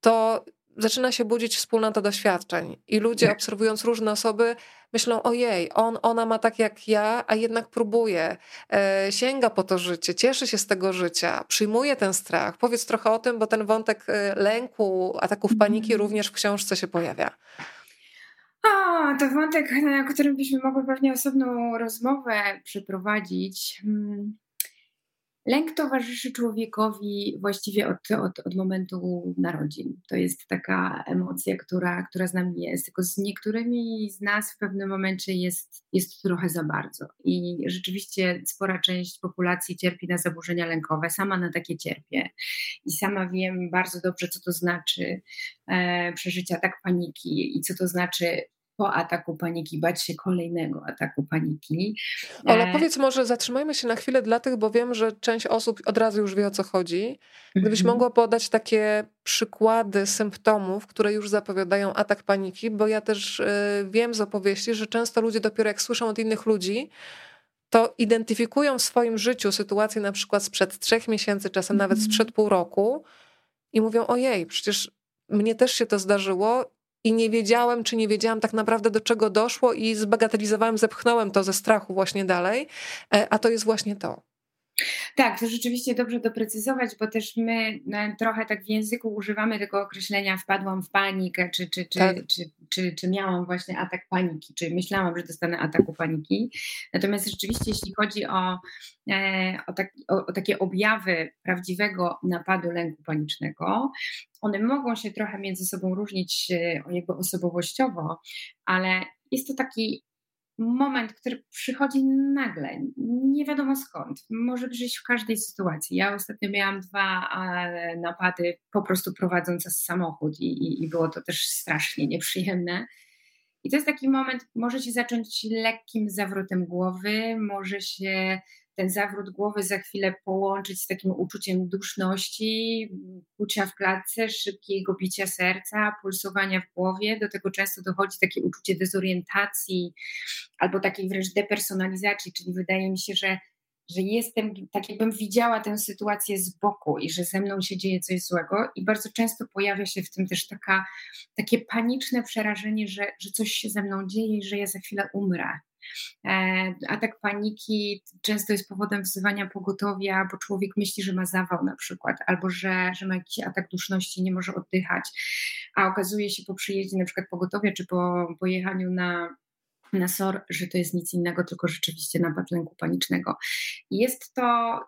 Speaker 1: to zaczyna się budzić wspólnota doświadczeń i ludzie obserwując różne osoby myślą, ojej, on, ona ma tak jak ja, a jednak próbuje, e, sięga po to życie, cieszy się z tego życia, przyjmuje ten strach. Powiedz trochę o tym, bo ten wątek e, lęku, ataków paniki mhm. również w książce się pojawia.
Speaker 2: O, to wątek, na którym byśmy mogli pewnie osobną rozmowę przeprowadzić. Lęk towarzyszy człowiekowi właściwie od, od, od momentu narodzin. To jest taka emocja, która, która z nami jest, tylko z niektórymi z nas w pewnym momencie jest, jest trochę za bardzo. I rzeczywiście spora część populacji cierpi na zaburzenia lękowe. Sama na takie cierpię. I sama wiem bardzo dobrze, co to znaczy e, przeżycia tak paniki i co to znaczy po ataku paniki bać się kolejnego ataku paniki.
Speaker 1: Ola, e, powiedz może, zatrzymajmy się na chwilę dla tych, bo wiem, że część osób od razu już wie o co chodzi. Gdybyś mm -hmm. mogła podać takie przykłady symptomów, które już zapowiadają atak paniki, bo ja też y, wiem z opowieści, że często ludzie dopiero jak słyszą od innych ludzi, to identyfikują w swoim życiu sytuację na przykład sprzed trzech miesięcy, czasem mm -hmm. nawet mhm. sprzed pół roku i mówią: Ojej, przecież mnie też się to zdarzyło i nie wiedziałem, czy nie wiedziałam tak naprawdę do czego doszło i zbagatelizowałem, zepchnąłem to ze strachu właśnie dalej, e, a to jest właśnie to.
Speaker 2: Tak, to rzeczywiście dobrze doprecyzować, bo też my no, trochę tak w języku używamy tego określenia wpadłam w panikę, czy, czy, czy, tak. czy, czy, czy, miałam właśnie atak paniki, czy myślałam, że dostanę ataku paniki. Natomiast rzeczywiście, jeśli chodzi o, e, o, tak, o, o takie objawy prawdziwego napadu lęku panicznego, one mogą się trochę między sobą różnić e, jakby osobowościowo, ale jest to taki moment, który przychodzi nagle, nie wiadomo skąd. Może przyjść w każdej sytuacji. Ja ostatnio miałam dwa napady po prostu prowadząc samochód i, i, i było to też strasznie nieprzyjemne. I to jest taki moment, może się zacząć lekkim zawrotem głowy, może się ten zawrót głowy za chwilę połączyć z takim uczuciem duszności, kucia w klatce, szybkiego bicia serca, pulsowania w głowie. Do tego często dochodzi takie uczucie dezorientacji albo takiej wręcz depersonalizacji, czyli wydaje mi się, że że jestem, tak jakbym widziała tę sytuację z boku i że ze mną się dzieje coś złego i bardzo często pojawia się w tym też taka, takie paniczne przerażenie, że, że coś się ze mną dzieje i że ja za chwilę umrę. E, atak paniki często jest powodem wzywania pogotowia, bo człowiek myśli, że ma zawał na przykład, albo że, że ma jakiś atak duszności, nie może oddychać, a okazuje się po przyjeździe na przykład pogotowia, czy po pojechaniu na na SOR, że to jest nic innego, tylko rzeczywiście napad lęku panicznego. Jest to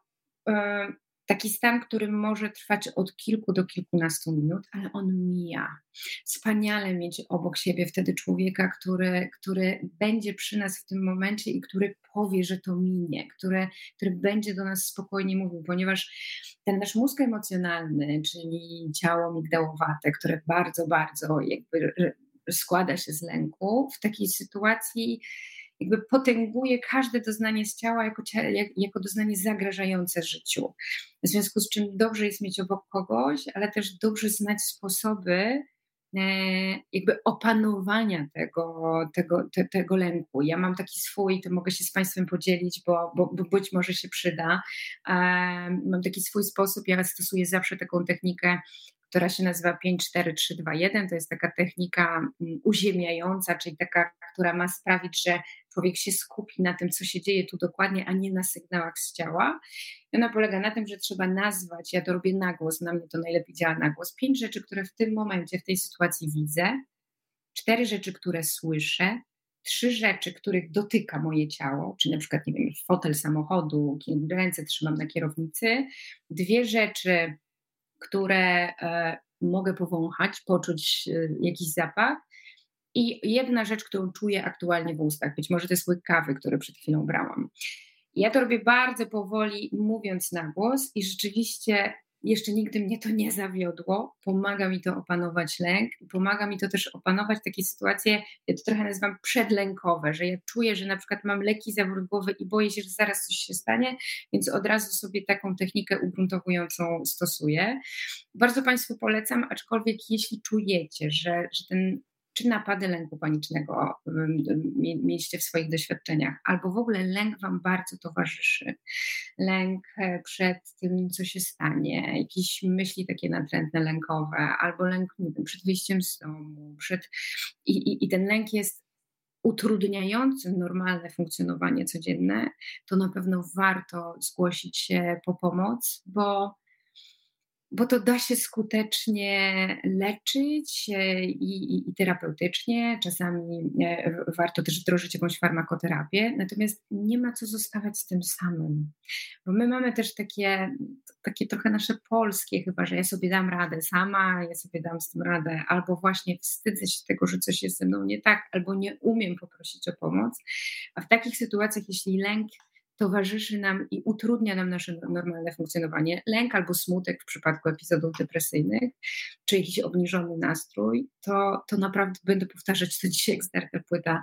Speaker 2: e, taki stan, który może trwać od kilku do kilkunastu minut, ale on mija. Wspaniale mieć obok siebie wtedy człowieka, który, który będzie przy nas w tym momencie i który powie, że to minie, który, który będzie do nas spokojnie mówił, ponieważ ten nasz mózg emocjonalny, czyli ciało migdałowate, które bardzo, bardzo jakby składa się z lęku, w takiej sytuacji jakby potęguje każde doznanie z ciała jako, jako doznanie zagrażające życiu. W związku z czym dobrze jest mieć obok kogoś, ale też dobrze znać sposoby, e, jakby opanowania tego, tego, te, tego lęku. Ja mam taki swój, to mogę się z Państwem podzielić, bo, bo, bo być może się przyda. Mam taki swój sposób, ja stosuję zawsze taką technikę która się nazywa 54321. To jest taka technika mm, uziemiająca, czyli taka, która ma sprawić, że człowiek się skupi na tym, co się dzieje tu dokładnie, a nie na sygnałach z ciała. I ona polega na tym, że trzeba nazwać, ja to robię na głos, na mnie to najlepiej działa na głos, pięć rzeczy, które w tym momencie, w tej sytuacji widzę, cztery rzeczy, które słyszę, trzy rzeczy, których dotyka moje ciało, czyli na przykład, nie wiem, fotel samochodu, ręce trzymam na kierownicy, dwie rzeczy, które e, mogę powąchać, poczuć e, jakiś zapach i jedna rzecz, którą czuję aktualnie w ustach. Być może to jest łyk kawy, który przed chwilą brałam. Ja to robię bardzo powoli, mówiąc na głos, i rzeczywiście jeszcze nigdy mnie to nie zawiodło. Pomaga mi to opanować lęk pomaga mi to też opanować takie sytuacje, ja to trochę nazywam przedlękowe, że ja czuję, że na przykład mam leki zawór głowy i boję się, że zaraz coś się stanie, więc od razu sobie taką technikę ugruntowującą stosuję. Bardzo Państwu polecam, aczkolwiek jeśli czujecie, że, że ten czy napady lęku panicznego mieliście w swoich doświadczeniach, albo w ogóle lęk Wam bardzo towarzyszy. Lęk e, przed tym, co się stanie, jakieś myśli takie natrętne lękowe, albo lęk nie wiem, przed wyjściem z domu, przed... I, i, i ten lęk jest utrudniającym normalne funkcjonowanie codzienne, to na pewno warto zgłosić się po pomoc, bo bo to da się skutecznie leczyć e, i, i, i, terapeutycznie. Czasami e, warto też wdrożyć jakąś farmakoterapię, natomiast nie ma co zostawać z tym samym, bo my mamy też takie, takie trochę nasze polskie, chyba, że ja sobie dam radę sama, ja sobie dam z tym radę, albo właśnie wstydzę się tego, że coś jest ze mną nie tak, albo nie umiem poprosić o pomoc. A w takich sytuacjach, jeśli lęk towarzyszy nam i utrudnia nam nasze normalne funkcjonowanie. Lęk albo smutek w przypadku epizodów depresyjnych, czy jakiś obniżony nastrój, to, to naprawdę będę powtarzać to dzisiaj jak zdarta płyta.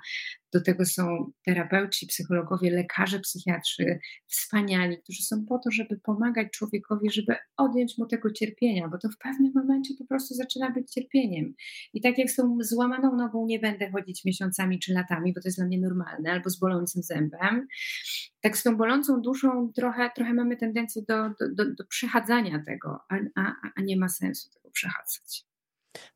Speaker 2: Do tego są terapeuci, psychologowie, lekarze, psychiatrzy, wspaniali, którzy są po to, żeby pomagać człowiekowi, żeby odjąć mu tego cierpienia, bo to w pewnym momencie po prostu zaczyna być cierpieniem. I tak jak z tą złamaną nogą nie będę chodzić miesiącami czy latami, bo to jest dla mnie normalne, albo z bolącym zębem, tak z tą bolącą duszą trochę, trochę mamy tendencję do, do, do, do przechadzania tego, a, a, a nie ma sensu tego przechadzać.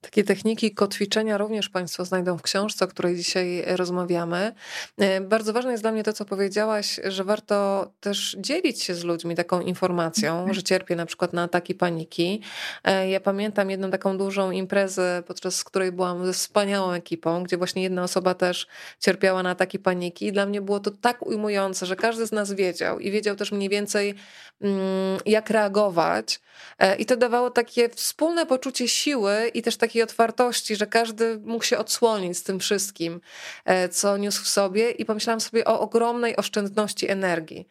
Speaker 1: Takie techniki kotwiczenia również Państwo znajdą w książce, o której dzisiaj rozmawiamy. E, bardzo ważne jest dla mnie to, co powiedziałaś, że warto też dzielić się z ludźmi taką informacją, że cierpię na przykład na ataki paniki. E, ja pamiętam jedną taką dużą imprezę, podczas której byłam ze wspaniałą ekipą, gdzie właśnie jedna osoba też cierpiała na ataki paniki. I dla mnie było to tak ujmujące, że każdy z nas wiedział i wiedział też mniej więcej, mm, jak reagować. E, I to dawało takie wspólne poczucie siły i też takiej otwartości, że każdy mógł się odsłonić z tym wszystkim, e, co niósł w sobie i pomyślałam sobie o ogromnej oszczędności energii,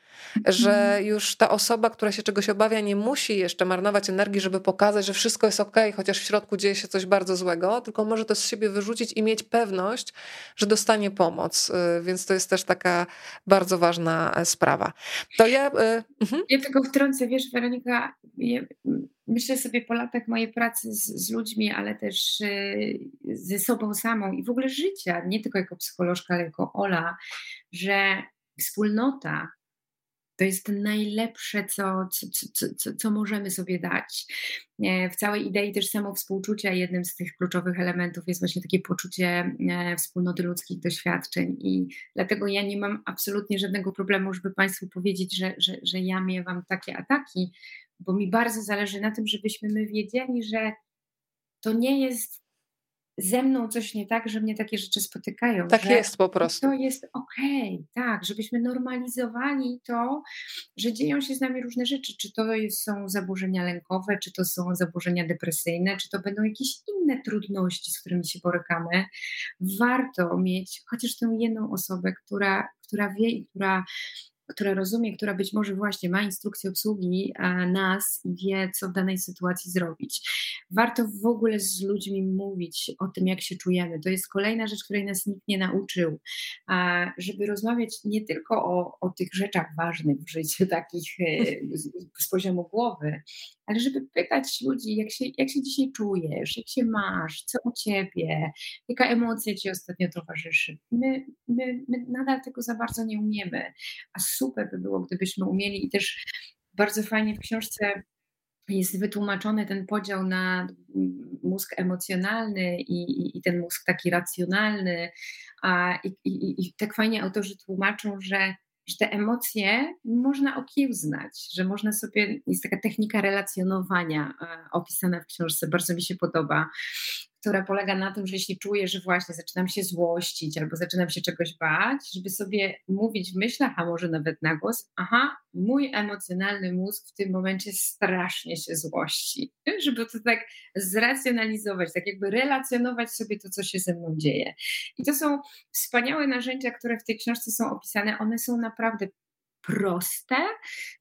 Speaker 1: że mhm. już ta osoba, która się czegoś obawia, nie musi jeszcze marnować energii, żeby pokazać, że wszystko jest ok, chociaż w środku dzieje się coś bardzo złego, tylko może to z siebie wyrzucić i mieć pewność, że dostanie pomoc. E, więc to jest też taka bardzo ważna e, sprawa. To ja...
Speaker 2: Mhm. Ja tego wtrącę, wiesz, Weronika, myślę sobie po latach mojej pracy z, z, ludźmi, ale też y, ze sobą samą i w ogóle życia, nie tylko jako psycholożka, ale jako Ola, że wspólnota to jest najlepsze, co, co, co, co, możemy sobie dać. E, w całej idei też samo współczucia jednym z tych kluczowych elementów jest właśnie takie poczucie e, wspólnoty ludzkich doświadczeń i dlatego ja nie mam absolutnie żadnego problemu, żeby Państwu powiedzieć, że, że, że ja miewam takie ataki, bo mi bardzo zależy na tym, żebyśmy my wiedzieli, że to nie jest ze mną coś nie tak, że mnie takie rzeczy spotykają.
Speaker 1: Tak jest po prostu.
Speaker 2: To jest okej, okay, tak, żebyśmy normalizowali to, że dzieją się z nami różne rzeczy. Czy to są zaburzenia lękowe, czy to są zaburzenia depresyjne, czy to będą jakieś inne trudności, z którymi się borykamy. Warto mieć chociaż tę jedną osobę, która, która wie i która która rozumie, która być może właśnie ma instrukcję obsługi nas i wie, co w danej sytuacji zrobić. Warto w ogóle z ludźmi mówić o tym, jak się czujemy. To jest kolejna rzecz, której nas nikt nie nauczył, żeby rozmawiać nie tylko o, o tych rzeczach ważnych w życiu, takich e, z poziomu głowy, ale żeby pytać ludzi, jak się, jak się dzisiaj czujesz, jak się masz, co u ciebie, jaka emocja ci ostatnio towarzyszy. My, my, my nadal tego za bardzo nie umiemy, a super by było, gdybyśmy umieli i też bardzo fajnie w książce jest wytłumaczony ten podział na mózg emocjonalny i, i, i ten mózg taki racjonalny. A, i, i, tak fajnie autorzy tłumaczą, że że te emocje można okiełznać, że można sobie, jest taka technika relacjonowania e, opisana w książce, bardzo mi się podoba, która polega na tym, że jeśli czuję, że właśnie zaczynam się złościć albo zaczynam się czegoś bać, żeby sobie mówić w myślach, a może nawet na głos, aha, mój emocjonalny mózg w tym momencie strasznie się złości. Żeby to tak zracjonalizować, tak jakby relacjonować sobie to, co się ze mną dzieje. I to są wspaniałe narzędzia, które w tej książce są opisane. One są naprawdę proste,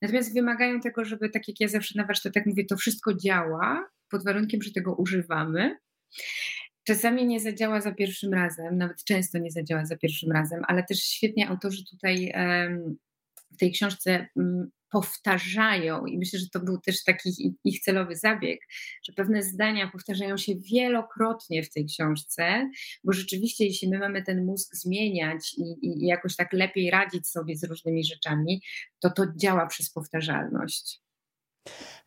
Speaker 2: natomiast wymagają tego, żeby, tak jak ja zawsze na warsztatach mówię, to wszystko działa pod warunkiem, że tego używamy. Czasami nie zadziała za pierwszym razem, nawet często nie zadziała za pierwszym razem, ale też świetnie autorzy tutaj w tej książce mm, powtarzają, i myślę, że to był też taki ich celowy zabieg, że pewne zdania powtarzają się wielokrotnie w tej książce, bo rzeczywiście, jeśli my mamy ten mózg zmieniać i, i jakoś tak lepiej radzić sobie z różnymi rzeczami, to to działa przez powtarzalność.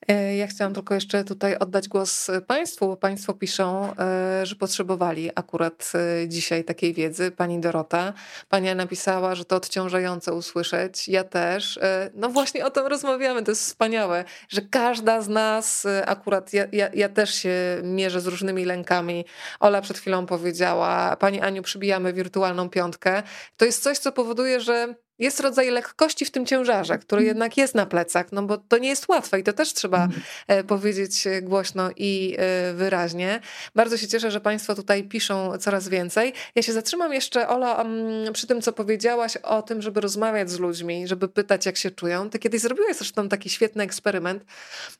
Speaker 1: E, ja chciałam tylko jeszcze tutaj oddać głos Państwu, bo Państwo piszą, e, że potrzebowali akurat e, dzisiaj takiej wiedzy. Pani Dorota, Pani napisała, że to odciążające usłyszeć. Ja też. No właśnie o tym rozmawiamy, to jest wspaniałe, że każda z nas, akurat ja, ja, ja też się mierzę z różnymi lękami. Ola przed chwilą powiedziała, Pani Aniu, przybijamy wirtualną piątkę. To jest coś, co powoduje, że jest rodzaj lekkości w tym ciężarze, który mhm. jednak jest na plecach, no bo to nie jest łatwe i to też trzeba mhm. e, powiedzieć głośno i e, wyraźnie. Bardzo się cieszę, że Państwo tutaj piszą coraz więcej. Ja się zatrzymam jeszcze, Ola, mm, przy tym, co powiedziałaś o tym, żeby rozmawiać z ludźmi, żeby pytać, jak się czują. Ty kiedyś zrobiłaś zresztą taki świetny eksperyment.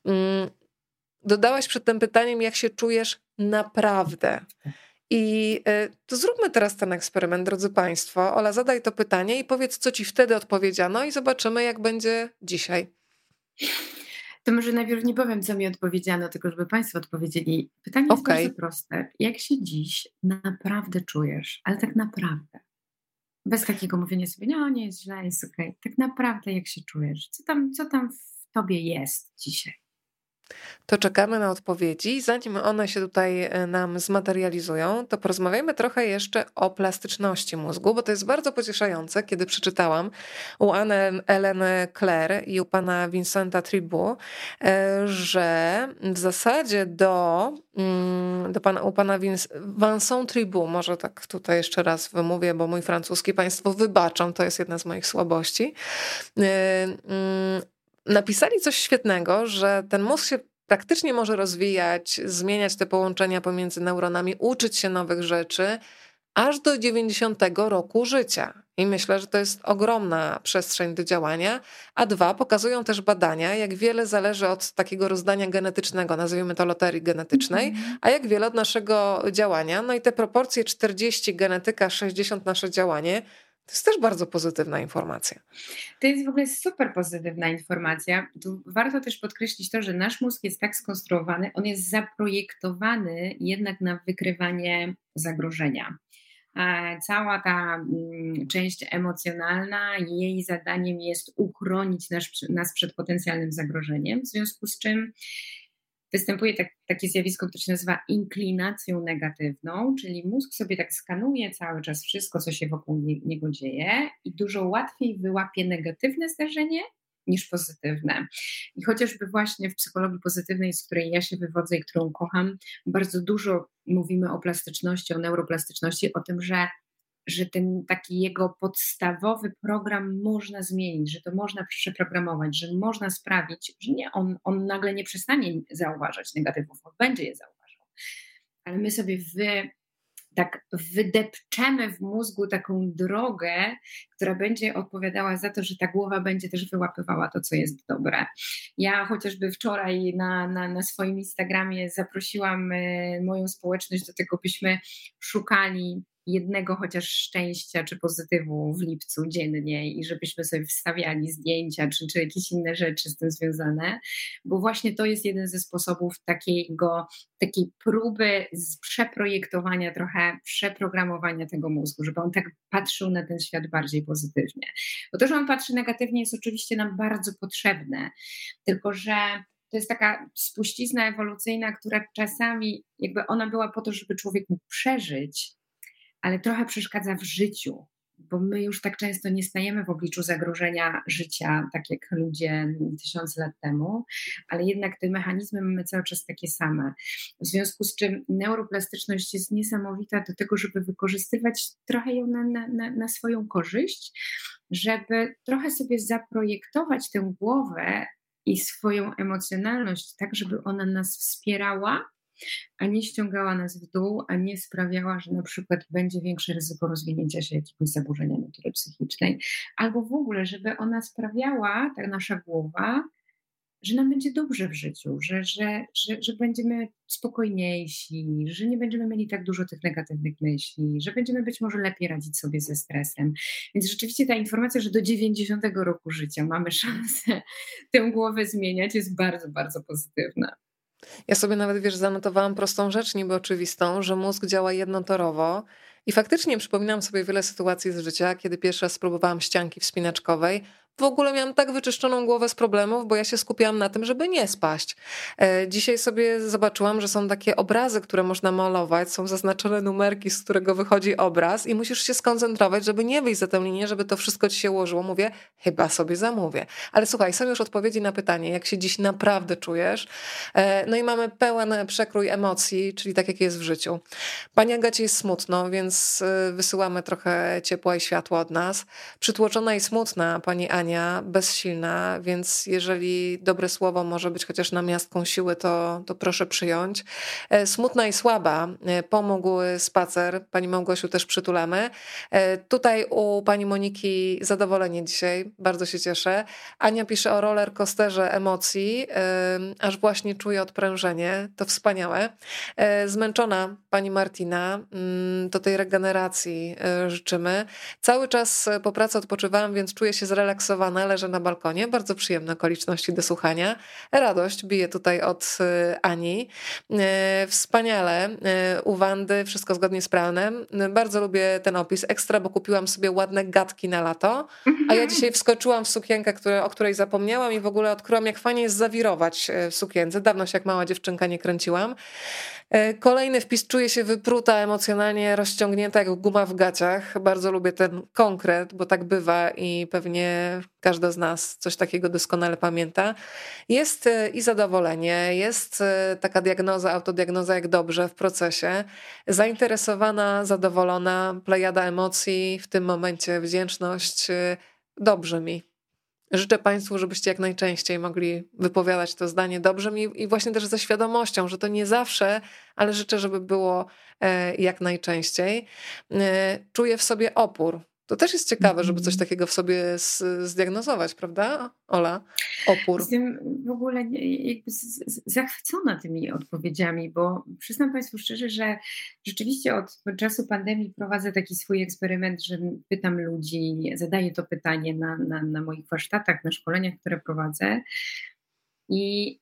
Speaker 1: Mm, dodałaś przed tym pytaniem, jak się czujesz naprawdę. I e, to zróbmy teraz ten eksperyment, drodzy Państwo. Ola, zadaj to pytanie i powiedz, co ci wtedy odpowiedziano, i zobaczymy, jak będzie dzisiaj.
Speaker 2: To może najpierw nie powiem, co mi odpowiedziano, tylko żeby Państwo odpowiedzieli. Pytanie jest okay. bardzo proste. Jak się dziś naprawdę czujesz? Ale tak naprawdę. Bez takiego mówienia sobie, no nie jest źle, jest okej. Okay. Tak naprawdę jak się czujesz? Co tam, co tam w Tobie jest dzisiaj?
Speaker 1: To czekamy na odpowiedzi. Zanim one się tutaj e, nam zmaterializują, to porozmawiajmy trochę jeszcze o plastyczności mózgu, bo to jest bardzo pocieszające, kiedy przeczytałam u Anny Ellen Clare i u pana Vincenta Tribu, e, że w zasadzie do, mm, do pana, u pana Vincent Tribu, może tak tutaj jeszcze raz wymówię, bo mój francuski państwo wybaczą, to jest jedna z moich słabości e, mm, napisali coś świetnego, że ten mózg się praktycznie może rozwijać, zmieniać te połączenia pomiędzy neuronami, uczyć się nowych rzeczy aż do 90 roku życia. I myślę, że to jest ogromna przestrzeń do działania. A dwa, pokazują też badania, jak wiele zależy od takiego rozdania genetycznego, nazwijmy to loterii genetycznej, mhm. a jak wiele od naszego działania. No i te proporcje 40 genetyka, 60 nasze działanie to jest też bardzo pozytywna informacja.
Speaker 2: To jest w ogóle super pozytywna informacja. Tu warto też podkreślić to, że nasz mózg jest tak skonstruowany, on jest zaprojektowany jednak na wykrywanie zagrożenia. Cała ta mm, część emocjonalna, jej zadaniem jest uchronić nas, nas przed potencjalnym zagrożeniem, w związku z czym występuje tak, takie zjawisko, które się nazywa inklinacją negatywną, czyli mózg sobie tak skanuje cały czas wszystko, co się wokół niego dzieje i dużo łatwiej wyłapie negatywne zdarzenie niż pozytywne. I chociażby właśnie w psychologii pozytywnej, z której ja się wywodzę i którą kocham, bardzo dużo mówimy o plastyczności, o neuroplastyczności, o tym, że że ten taki jego podstawowy program można zmienić, że to można przeprogramować, że można sprawić, że nie, on, on nagle nie przestanie zauważać negatywów, on będzie je zauważał. Ale my sobie wy, tak wydepczemy w mózgu taką drogę, która będzie odpowiadała za to, że ta głowa będzie też wyłapywała to, co jest dobre. Ja chociażby wczoraj na, na, na swoim Instagramie zaprosiłam e, moją społeczność do tego, byśmy szukali jednego chociaż szczęścia czy pozytywu w lipcu dziennie i żebyśmy sobie wstawiali zdjęcia czy, czy jakieś inne rzeczy z tym związane, bo właśnie to jest jeden ze sposobów takiego, takiej próby przeprojektowania, trochę przeprogramowania tego mózgu, żeby on tak patrzył na ten świat bardziej pozytywnie. Bo to, że on patrzy negatywnie jest oczywiście nam bardzo potrzebne, tylko że to jest taka spuścizna ewolucyjna, która czasami jakby ona była po to, żeby człowiek mógł przeżyć, ale trochę przeszkadza w życiu bo my już tak często nie stajemy w obliczu zagrożenia życia, tak jak ludzie tysiące lat temu, ale jednak te mechanizmy mamy cały czas takie same. W związku z czym neuroplastyczność jest niesamowita do tego, żeby wykorzystywać trochę ją na, na, na, swoją korzyść, żeby trochę sobie zaprojektować tę głowę i swoją emocjonalność tak, żeby ona nas wspierała a nie ściągała nas w dół, a nie sprawiała, że na przykład będzie większe ryzyko rozwinięcia się jakiegoś zaburzenia natury psychicznej, albo w ogóle, żeby ona sprawiała, ta nasza głowa, że nam będzie dobrze w życiu, że, że, że, że będziemy spokojniejsi, że nie będziemy mieli tak dużo tych negatywnych myśli, że będziemy być może lepiej radzić sobie ze stresem. Więc rzeczywiście ta informacja, że do 90 roku życia mamy szansę tę głowę zmieniać, jest bardzo, bardzo pozytywna.
Speaker 1: Ja sobie nawet, wiesz, zanotowałam prostą rzecz, niby oczywistą, że mózg działa jednotorowo i faktycznie przypominam sobie wiele sytuacji z życia, kiedy pierwszy raz spróbowałam ścianki wspinaczkowej, w ogóle miałam tak wyczyszczoną głowę z problemów, bo ja się skupiałam na tym, żeby nie spaść. E, dzisiaj sobie zobaczyłam, że są takie obrazy, które można malować, są zaznaczone numerki, z którego wychodzi obraz i musisz się skoncentrować, żeby nie wyjść za tę linię, żeby to wszystko ci się ułożyło. Mówię, chyba sobie zamówię. Ale słuchaj, są już odpowiedzi na pytanie, jak się dziś naprawdę czujesz. E, no i mamy pełen przekrój emocji, czyli tak jak jest w życiu. Pani Agacie jest smutno, więc e, wysyłamy trochę ciepła i światła od nas. Przytłoczona i smutna pani Ania bezsilna, więc jeżeli dobre słowo może być chociaż namiastką siły, to, to proszę przyjąć. E, smutna i słaba e, pomógł spacer. Pani Małgosiu też przytulamy. E, tutaj u pani Moniki zadowolenie dzisiaj, bardzo się cieszę. Ania pisze o roller coasterze emocji, aż właśnie czuje odprężenie. To wspaniałe. Zmęczona pani Martina, mm, to tej regeneracji życzymy. Cały czas po pracy odpoczywałam, więc czuję się zrelaksowana zrelaksowana, leżę na balkonie. Bardzo przyjemne okoliczności do słuchania. Radość bije tutaj od y, Ani. Y, wspaniale. Y, u Wandy wszystko zgodnie z planem. Bardzo lubię ten opis. Ekstra, bo kupiłam sobie ładne gadki na lato. A ja dzisiaj wskoczyłam w sukienkę, które, o której zapomniałam i w ogóle odkryłam, jak fajnie jest zawirować w sukience. Dawno się jak mała dziewczynka nie kręciłam. E, kolejny wpis czuje się wypruta, emocjonalnie rozciągnięta jak guma w gaciach. Bardzo lubię ten konkret, bo tak bywa i pewnie każda z nas coś takiego doskonale pamięta. Jest e, i zadowolenie, jest e, taka diagnoza, autodiagnoza jak dobrze w procesie. Zainteresowana, zadowolona, plejada emocji, w tym momencie wdzięczność. Dobrze mi. Życzę Państwu, żebyście jak najczęściej mogli wypowiadać to zdanie dobrze i właśnie też ze świadomością, że to nie zawsze, ale życzę, żeby było e, jak najczęściej. E, czuję w sobie opór to też jest ciekawe, żeby coś mhm. takiego w sobie zdiagnozować, prawda, Ola? Opór.
Speaker 2: Jestem w ogóle jakby zachwycona tymi odpowiedziami, bo przyznam Państwu szczerze, że rzeczywiście od czasu pandemii prowadzę taki swój eksperyment, że pytam ludzi, zadaję to pytanie na, na, na moich warsztatach, na szkoleniach, które prowadzę. I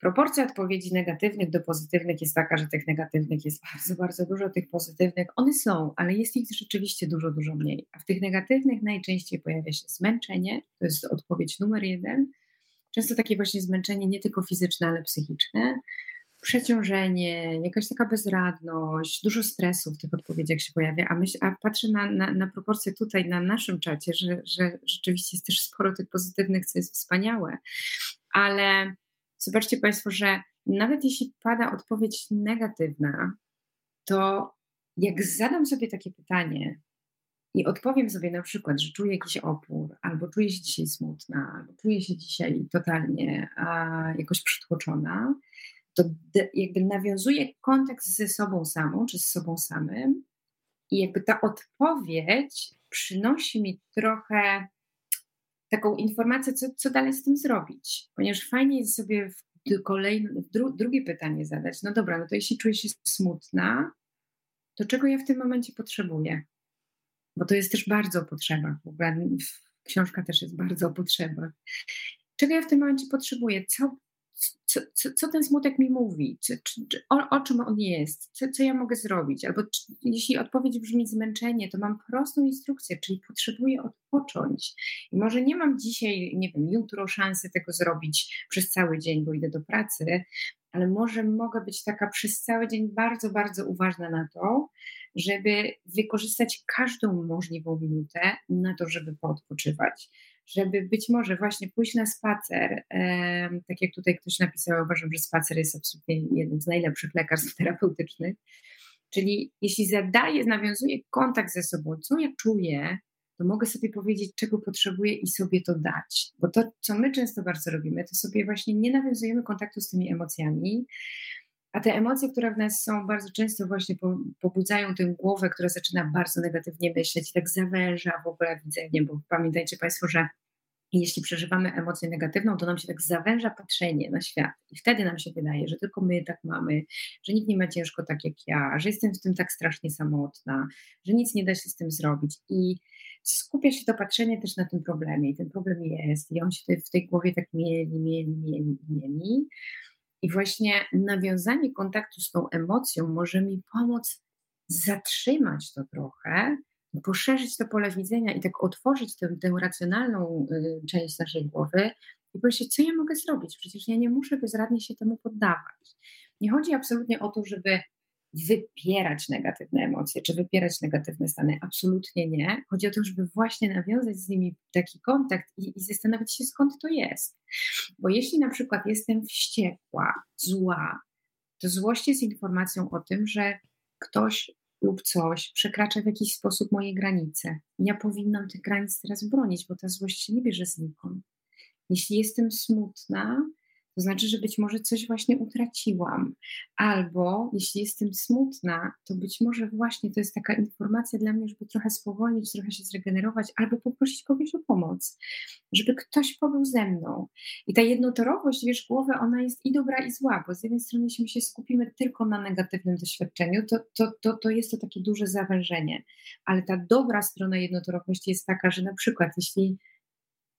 Speaker 2: Proporcja odpowiedzi negatywnych do pozytywnych jest taka, że tych negatywnych jest bardzo, bardzo dużo, tych pozytywnych one są, ale jest ich rzeczywiście dużo, dużo mniej. A w tych negatywnych najczęściej pojawia się zmęczenie, to jest odpowiedź numer jeden. Często takie właśnie zmęczenie nie tylko fizyczne, ale psychiczne, przeciążenie, jakaś taka bezradność, dużo stresu w tych odpowiedziach się pojawia, a, myśl, a patrzę na, na, na proporcje tutaj na naszym czacie, że, że rzeczywiście jest też sporo tych pozytywnych, co jest wspaniałe, ale Zobaczcie Państwo, że nawet jeśli pada odpowiedź negatywna, to jak zadam sobie takie pytanie i odpowiem sobie na przykład, że czuję jakiś opór, albo czuję się dzisiaj smutna, albo czuję się dzisiaj totalnie a, jakoś przytłoczona, to jakby nawiązuję kontakt ze sobą samą, czy z sobą samym i jakby ta odpowiedź przynosi mi trochę taką informację, co, co dalej z tym zrobić. Ponieważ fajnie jest sobie w kolejne, dru, drugie pytanie zadać. No dobra, no to jeśli czuję się smutna, to czego ja w tym momencie potrzebuję? Bo to jest też bardzo o potrzebach. W ogóle książka też jest bardzo o potrzebach. Czego ja w tym momencie potrzebuję? Co, co, co, co ten smutek mi mówi, czy, czy, czy o, o, czym on jest, co, co ja mogę zrobić. Albo czy, jeśli odpowiedź brzmi zmęczenie, to mam prostą instrukcję, czyli potrzebuję odpocząć. I może nie mam dzisiaj, nie wiem, jutro szansy tego zrobić przez cały dzień, bo idę do pracy, ale może mogę być taka przez cały dzień bardzo, bardzo uważna na to, żeby wykorzystać każdą możliwą minutę na to, żeby poodpoczywać żeby być może właśnie pójść na spacer, tak jak tutaj ktoś napisał, uważam, że spacer jest absolutnie jednym z najlepszych lekarstw terapeutycznych, czyli jeśli zadaję, nawiązuję kontakt ze sobą, co ja czuję, to mogę sobie powiedzieć, czego potrzebuję i sobie to dać. Bo to, co my często bardzo robimy, to sobie właśnie nie nawiązujemy kontaktu z tymi emocjami, a te emocje, które w nas są, bardzo często właśnie pobudzają tę głowę, która zaczyna bardzo negatywnie myśleć tak zawęża w ogóle widzenie, bo pamiętajcie Państwo, że jeśli przeżywamy emocję negatywną, to nam się tak zawęża patrzenie na świat. I wtedy nam się wydaje, że tylko my tak mamy, że nikt nie ma ciężko tak jak ja, że jestem w tym tak strasznie samotna, że nic nie da się z tym zrobić. I skupia się to patrzenie też na tym problemie. I ten problem jest, i on się w tej głowie tak mieli, mieli, mieli, mieli. I właśnie nawiązanie kontaktu z tą emocją może mi pomóc zatrzymać to trochę, poszerzyć to pole widzenia i tak otworzyć tę, tę racjonalną y, część naszej głowy i powiedzieć, co ja mogę zrobić? Przecież ja nie muszę bezradnie się temu poddawać. Nie chodzi absolutnie o to, żeby wypierać negatywne emocje, czy wypierać negatywne stany. Absolutnie nie. Chodzi o to, żeby właśnie nawiązać z nimi taki kontakt i, i zastanowić się, skąd to jest. Bo jeśli na przykład jestem wściekła, zła, to złość jest informacją o tym, że ktoś lub coś przekracza w jakiś sposób moje granice. Ja powinnam tych granic teraz bronić, bo ta złość się nie bierze znikąd. Jeśli jestem smutna, to znaczy, że być może coś właśnie utraciłam. Albo jeśli jestem smutna, to być może właśnie to jest taka informacja dla mnie, żeby trochę spowolnić, trochę się zregenerować, albo poprosić kogoś o pomoc, żeby ktoś pobył ze mną. I ta jednotorowość, wiesz, głowy, ona jest i dobra, i zła, bo z jednej strony, jeśli my się skupimy tylko na negatywnym doświadczeniu, to, to, to, to jest to takie duże zawężenie. Ale ta dobra strona jednotorowości jest taka, że na przykład, jeśli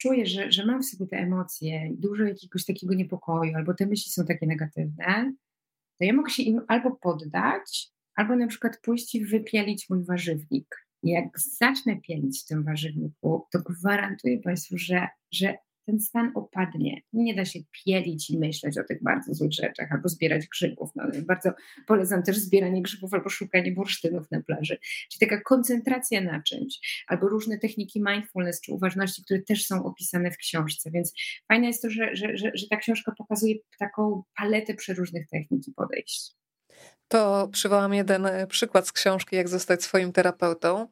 Speaker 2: czuję, że, że mam w sobie te emocje, dużo jakiegoś takiego niepokoju, albo te myśli są takie negatywne, to ja mogę się im albo poddać, albo na przykład pójść i wypielić mój warzywnik. I jak zacznę pielić w tym warzywniku, to gwarantuję Państwu, że, że ten stan opadnie. Nie da się pielić i myśleć o tych bardzo złych rzeczach, albo zbierać grzybów. No, bardzo polecam też zbieranie grzybów albo szukanie bursztynów na plaży. Czyli taka koncentracja na czymś, albo różne techniki mindfulness czy uważności, które też są opisane w książce. Więc fajne jest to, że, że, że, że ta książka pokazuje taką paletę przeróżnych technik i podejść.
Speaker 1: To przywołam jeden e, przykład z książki Jak zostać swoim terapeutą.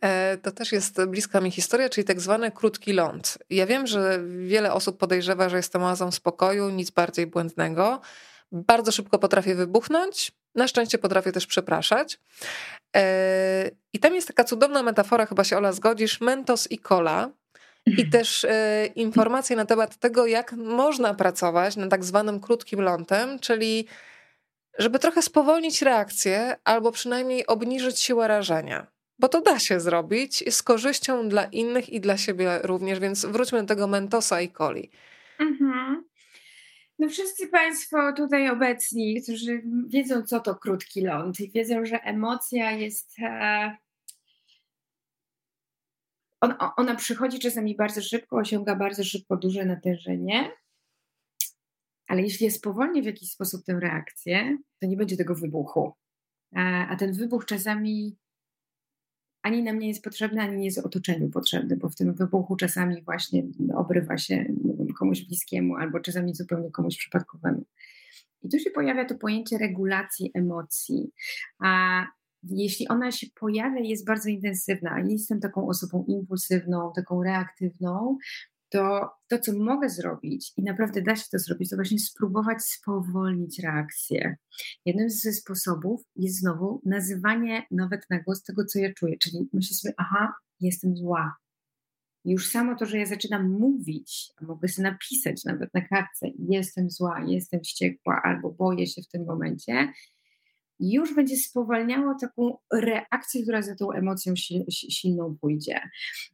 Speaker 1: E, to też jest bliska mi historia, czyli tak zwany krótki ląd. Ja wiem, że wiele osób podejrzewa, że jestem oazą spokoju, nic bardziej błędnego. Bardzo szybko potrafię wybuchnąć, na szczęście potrafię też przepraszać. E, I tam jest taka cudowna metafora, chyba się Ola zgodzisz, mentos i cola. I też informacje na temat tego, jak można pracować na tak zwanym krótkim lądem, czyli żeby trochę spowolnić reakcję albo przynajmniej obniżyć siłę rażenia. Bo to da się zrobić z korzyścią dla innych i dla siebie również, więc wróćmy do tego Mentosa i Coli. Mhm.
Speaker 2: No wszyscy Państwo tutaj obecni, którzy wiedzą, co to krótki ląd i wiedzą, że emocja jest... E... On, ona przychodzi czasami bardzo szybko, osiąga bardzo szybko duże natężenie, ale jeśli jest spowolnię w jakiś sposób tę reakcję, to nie będzie tego wybuchu. A, ten wybuch czasami ani nam nie jest potrzebny, ani nie jest otoczeniu potrzebny, bo w tym wybuchu czasami właśnie obrywa się komuś bliskiemu, albo czasami zupełnie komuś przypadkowemu. I tu się pojawia to pojęcie regulacji emocji. A jeśli ona się pojawia jest bardzo intensywna, a nie jestem taką osobą impulsywną, taką reaktywną, to to, co mogę zrobić i naprawdę da się to zrobić, to właśnie spróbować spowolnić reakcję. Jednym ze sposobów jest znowu nazywanie nawet na głos tego, co ja czuję, czyli myślę sobie, aha, jestem zła. Już samo to, że ja zaczynam mówić, mogę sobie napisać nawet na kartce, jestem zła, jestem wściekła albo boję się w tym momencie, już będzie spowalniało taką reakcję, która za tą emocją silną pójdzie.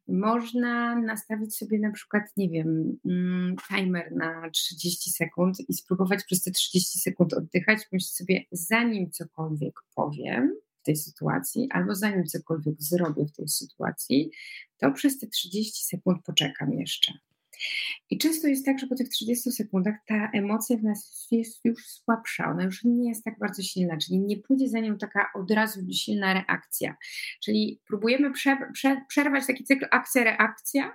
Speaker 2: można nastawić sobie na przykład, nie wiem, mm, timer na 30 sekund i spróbować przez te 30 sekund oddychać. Myśleć sobie, zanim cokolwiek powiem w tej sytuacji, albo zanim cokolwiek zrobię w tej sytuacji, to przez te 30 sekund poczekam jeszcze. I często jest tak, że po tych 30 sekundach ta emocja w nas jest już słabsza, ona już nie jest tak bardzo silna, czyli nie pójdzie za nią taka od razu silna reakcja. Czyli próbujemy prze, prze, przerwać taki cykl akcja-reakcja,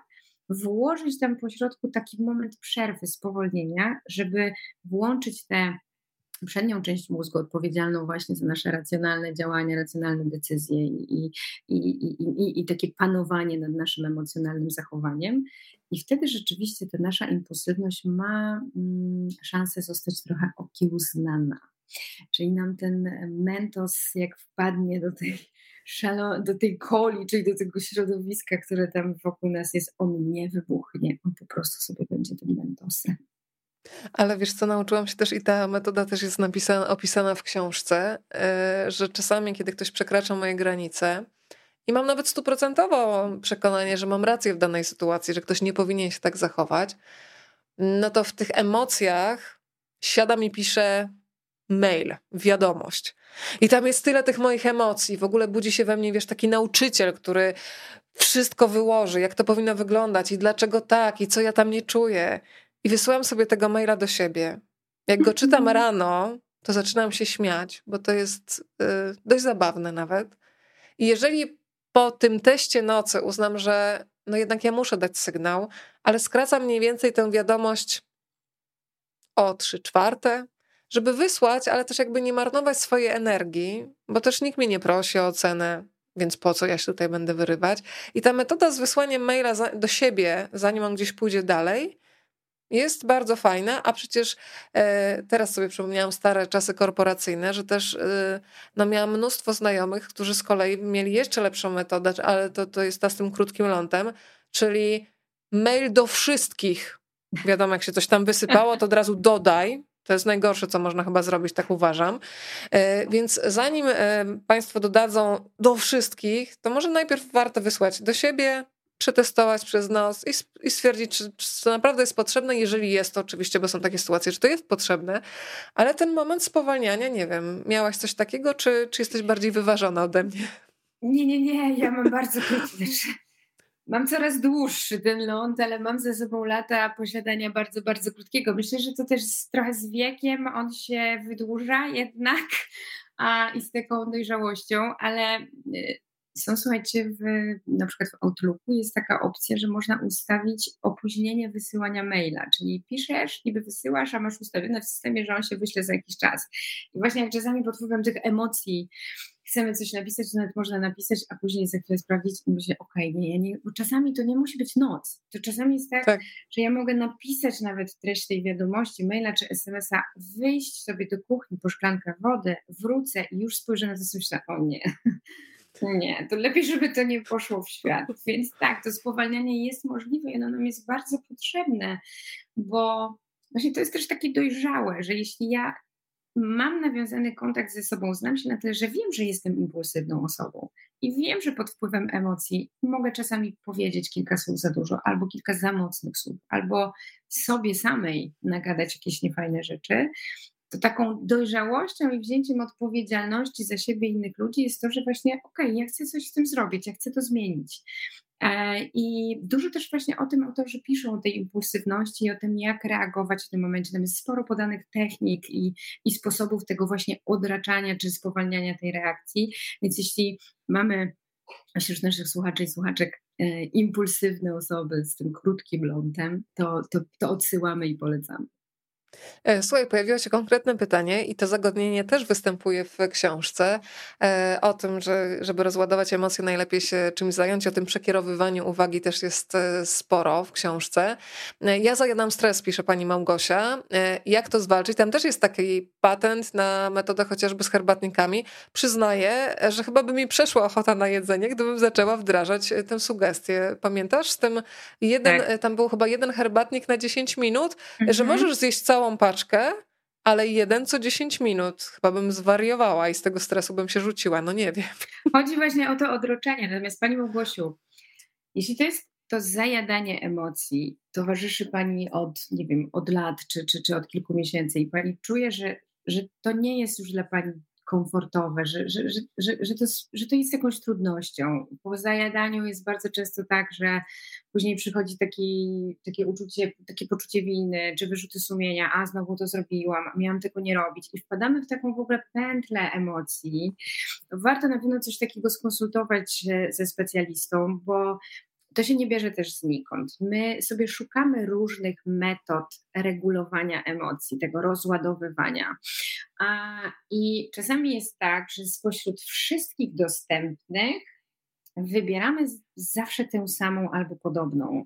Speaker 2: włożyć tam pośrodku taki moment przerwy, spowolnienia, żeby włączyć tę przednią część mózgu odpowiedzialną właśnie za nasze racjonalne działania, racjonalne decyzje i, i, i, i, i takie panowanie nad naszym emocjonalnym zachowaniem. I wtedy rzeczywiście ta nasza impulsywność ma mm, szansę zostać trochę okiełznana. Czyli nam ten mentos, jak wpadnie do tej, szalo, do tej coli, czyli do tego środowiska, które tam wokół nas jest, on nie wybuchnie, on po prostu sobie będzie tym mentosem.
Speaker 1: Ale wiesz co, nauczyłam się też i ta metoda też jest napisana, opisana w książce, e, że czasami, kiedy ktoś przekracza moje granice i mam nawet stuprocentowo przekonanie, że mam rację w danej sytuacji, że ktoś nie powinien się tak zachować, no to w tych emocjach siada mi pisze mail, wiadomość. I tam jest tyle tych moich emocji. W ogóle budzi się we mnie, wiesz, taki nauczyciel, który wszystko wyłoży, jak to powinno wyglądać i dlaczego tak, i co ja tam nie czuję. I wysyłam sobie tego maila do siebie. Jak go czytam rano, to zaczynam się śmiać, bo to jest y, dość zabawne nawet. I jeżeli po tym teście nocy uznam, że no jednak ja muszę dać sygnał, ale skracam mniej więcej tę wiadomość o trzy czwarte, żeby wysłać, ale też jakby nie marnować swojej energii, bo też nikt mnie nie prosi o ocenę, więc po co ja się tutaj będę wyrywać. I ta metoda z wysłaniem maila do siebie, zanim on gdzieś pójdzie dalej, jest bardzo fajna, a przecież e, teraz sobie przypomniałam stare czasy korporacyjne, że też e, no miałam mnóstwo znajomych, którzy z kolei mieli jeszcze lepszą metodę, ale to, to jest ta z tym krótkim lądem, czyli mail do wszystkich. Wiadomo, jak się coś tam wysypało, to od razu dodaj. To jest najgorsze, co można chyba zrobić, tak uważam. E, więc zanim Państwo dodadzą do wszystkich, to może najpierw warto wysłać do siebie, przetestować przez nos i, i stwierdzić, czy, czy to naprawdę jest potrzebne. Jeżeli jest to oczywiście, bo są takie sytuacje, że to jest potrzebne, ale ten moment spowalniania, nie wiem, miałaś coś takiego, czy, czy jesteś bardziej wyważona ode mnie?
Speaker 2: Nie, nie, nie, ja mam bardzo krótki. Mam coraz dłuższy ten ląd, ale mam ze sobą lata posiadania bardzo, bardzo krótkiego. Myślę, że to też trochę z wiekiem on się wydłuża jednak a, i z taką dojrzałością, ale y, są, słuchajcie, w, na przykład w Outlooku jest taka opcja, że można ustawić opóźnienie wysyłania maila, czyli piszesz, niby wysyłasz, a masz ustawione w systemie, że on się wyśle za jakiś czas. I właśnie jak czasami pod wpływem tych emocji chcemy coś napisać, to nawet można napisać, a później za chwilę sprawdzić i myślę, okej, okay, nie, nie, bo czasami to nie musi być noc. To czasami jest tak, tak, że ja mogę napisać nawet treść tej wiadomości, maila czy SMS-a, wyjść sobie do kuchni po szklankę wody, wrócę i już spojrzę na to coś na o nie. Nie, to lepiej, żeby to nie poszło w świat. Więc tak, to spowalnianie jest możliwe i ono nam jest bardzo potrzebne, bo właśnie to jest też takie dojrzałe, że jeśli ja mam nawiązany kontakt ze sobą, znam się na tyle, że wiem, że jestem impulsywną osobą i wiem, że pod wpływem emocji mogę czasami powiedzieć kilka słów za dużo, albo kilka za mocnych słów, albo sobie samej nagadać jakieś niefajne rzeczy, to taką dojrzałością i wzięciem odpowiedzialności za siebie i innych ludzi jest to, że właśnie okej, okay, ja chcę coś z tym zrobić, ja chcę to zmienić. E, I dużo też właśnie o tym autorzy piszą, o tej impulsywności i o tym, jak reagować w tym momencie. Tam jest sporo podanych technik i, i sposobów tego właśnie odraczania czy spowalniania tej reakcji. Więc jeśli mamy wśród naszych słuchaczy i słuchaczek e, impulsywne osoby z tym krótkim lądem, to, to, to odsyłamy i polecamy.
Speaker 1: E, słuchaj, pojawiło się konkretne pytanie i to zagadnienie też występuje w książce e, o tym, że żeby rozładować emocje najlepiej się czymś zająć, o tym przekierowywaniu uwagi też jest e, sporo w książce. Ja zajadam stres, pisze pani Małgosia. Jak to zwalczyć? Tam też jest taki patent na metodę chociażby z herbatnikami. Przyznaję, że chyba by mi przeszła ochota na jedzenie, gdybym zaczęła wdrażać tę sugestię. Pamiętasz? Z tym jeden, tak. tam był chyba jeden herbatnik na 10 minut, mhm. że możesz zjeść całą całą paczkę, ale jeden co 10 minut. Chyba bym zwariowała i z tego stresu bym się rzuciła. No nie wiem.
Speaker 2: Chodzi właśnie o to odroczenie. Natomiast Pani Małgosiu, Jeśli to jest to zajadanie emocji, towarzyszy Pani od, nie wiem, od lat czy, czy, czy od kilku miesięcy i Pani czuje, że, że to nie jest już dla Pani komfortowe, że, że, że, że, to, że to jest jakąś trudnością. Po zajadaniu jest bardzo często tak, że później przychodzi taki, takie uczucie, takie poczucie winy, czy wyrzuty sumienia, a znowu to zrobiłam, miałam tego nie robić. I wpadamy w taką w ogóle pętlę emocji. Warto na pewno coś takiego skonsultować ze specjalistą, bo to się nie bierze też znikąd. My sobie szukamy różnych metod regulowania emocji, tego rozładowywania. A, I czasami jest tak, że spośród wszystkich dostępnych wybieramy zawsze tę samą albo podobną.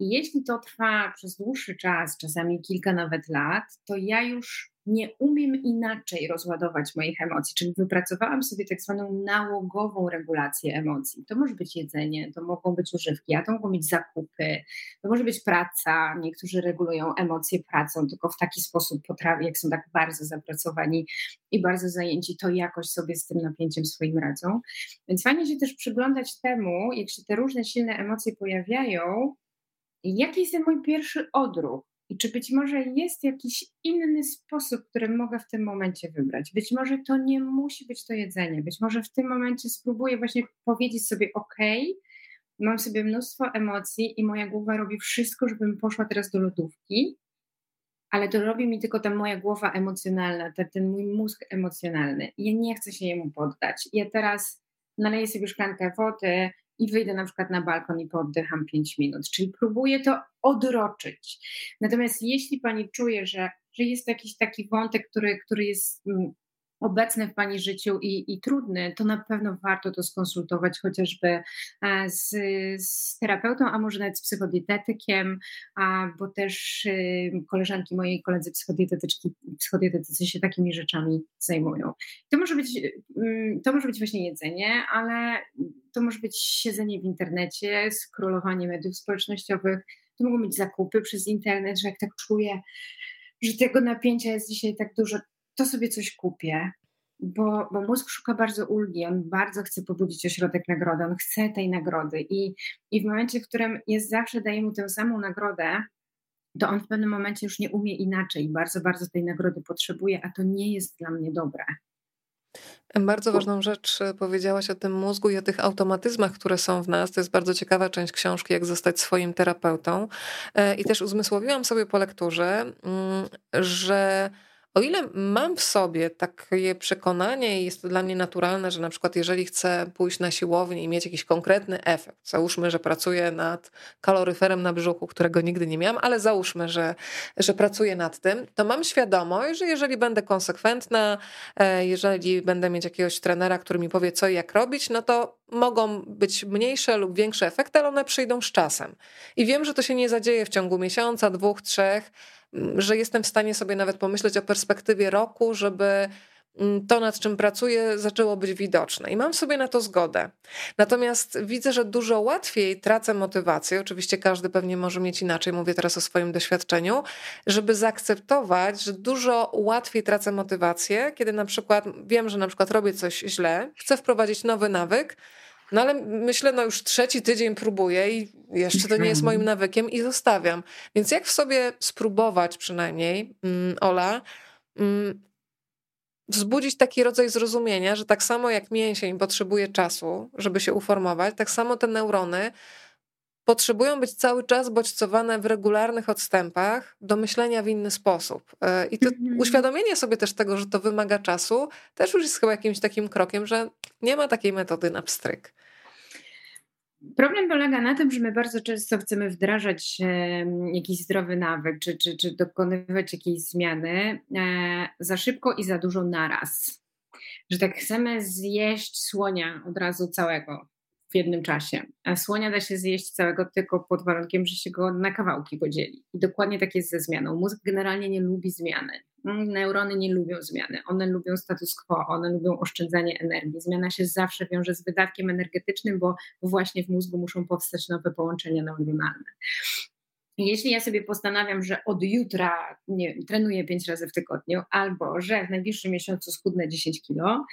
Speaker 2: I jeśli to trwa przez dłuższy czas, czasami kilka nawet lat, to ja już nie umiem inaczej rozładować moich emocji, czyli wypracowałam sobie tak zwaną nałogową regulację emocji. To może być jedzenie, to mogą być używki, a to mogą być zakupy, to może być praca. Niektórzy regulują emocje pracą, tylko w taki sposób potrafią, jak są tak bardzo zapracowani i bardzo zajęci, to jakoś sobie z tym napięciem swoim radzą. Więc fajnie się też przyglądać temu, jak się te różne silne emocje pojawiają, jaki jest mój pierwszy odruch i czy być może jest jakiś inny sposób, który mogę w tym momencie wybrać? Być może to nie musi być to jedzenie. Być może w tym momencie spróbuję właśnie powiedzieć sobie: OK, mam sobie mnóstwo emocji i moja głowa robi wszystko, żebym poszła teraz do lodówki, ale to robi mi tylko ta moja głowa emocjonalna, ten, ten mój mózg emocjonalny. Ja nie chcę się jemu poddać. Ja teraz naleję sobie szklankę wody, i wyjdę na przykład na balkon i pooddycham 5 minut. Czyli próbuję to odroczyć. Natomiast jeśli pani czuje, że, że jest jakiś taki wątek, który, który jest mm, obecny w Pani życiu i, i, trudny, to na pewno warto to skonsultować chociażby e, z, z terapeutą, a może nawet z psychodietetykiem, a, bo też y, koleżanki mojej koledzy psychodietetyczki, psychodietetycy się takimi rzeczami zajmują. To może być, mm, to może być właśnie jedzenie, ale to może być siedzenie w internecie, skrolowanie mediów społecznościowych, to mogą być zakupy przez internet, że jak tak czuję, że tego napięcia jest dzisiaj tak dużo, to sobie coś kupię, bo, bo mózg szuka bardzo ulgi, on bardzo chce pobudzić ośrodek nagrody, on chce tej nagrody i, i w momencie, w którym jest zawsze daje mu tę samą nagrodę, to on w pewnym momencie już nie umie inaczej, bardzo, bardzo tej nagrody potrzebuje, a to nie jest dla mnie dobre.
Speaker 1: Bardzo ważną rzecz e, powiedziałaś o tym mózgu i o tych automatyzmach, które są w nas. To jest bardzo ciekawa część książki, jak zostać swoim terapeutą. E, I też uzmysłowiłam sobie po lekturze, mm, że o ile mam w sobie takie przekonanie i jest to dla mnie naturalne, że na przykład jeżeli chcę pójść na siłownię i mieć jakiś konkretny efekt, załóżmy, że pracuję nad kaloryferem na brzuchu, którego nigdy nie miałam, ale załóżmy, że, że pracuję nad tym, to mam świadomość, że jeżeli będę konsekwentna, e, jeżeli będę mieć jakiegoś trenera, który mi powie co i jak robić, no to mogą być mniejsze lub większe efekty, ale one przyjdą z czasem. I wiem, że to się nie zadzieje w ciągu miesiąca, dwóch, trzech, że jestem w stanie sobie nawet pomyśleć o perspektywie roku, żeby mm, to, nad czym pracuję, zaczęło być widoczne. I mam sobie na to zgodę. Natomiast widzę, że dużo łatwiej tracę motywację. Oczywiście każdy pewnie może mieć inaczej, mówię teraz o swoim doświadczeniu, żeby zaakceptować, że dużo łatwiej tracę motywację, kiedy na przykład wiem, że na przykład robię coś źle, chcę wprowadzić nowy nawyk, no ale myślę, no już trzeci tydzień próbuję i jeszcze to nie jest moim nawykiem i zostawiam. Więc jak w sobie spróbować przynajmniej, mm, Ola, mm, wzbudzić taki rodzaj zrozumienia, że tak samo jak mięsień potrzebuje czasu, żeby się uformować, tak samo te neurony potrzebują być cały czas bodźcowane w regularnych odstępach do myślenia w inny sposób. E, I to mhm. uświadomienie sobie też tego, że to wymaga czasu, też już jest chyba jakimś takim krokiem, że nie ma takiej metody na pstryk.
Speaker 2: Problem polega na tym, że my bardzo często chcemy wdrażać jakiś zdrowy nawyk, czy, czy, czy dokonywać jakiejś zmiany e, za szybko i za dużo naraz. Że tak chcemy zjeść słonia od razu całego w jednym czasie. A słonia da się zjeść całego tylko pod warunkiem, że się go na kawałki podzieli. I dokładnie tak jest ze zmianą. Mózg generalnie nie lubi zmiany. Neurony nie lubią zmiany, one lubią status quo, one lubią oszczędzanie energii. Zmiana się zawsze wiąże z wydatkiem energetycznym, bo właśnie w mózgu muszą powstać nowe połączenia neuronalne. Jeśli ja sobie postanawiam, że od jutra nie, trenuję pięć razy w tygodniu, albo że w najbliższym miesiącu schudnę 10 kilo,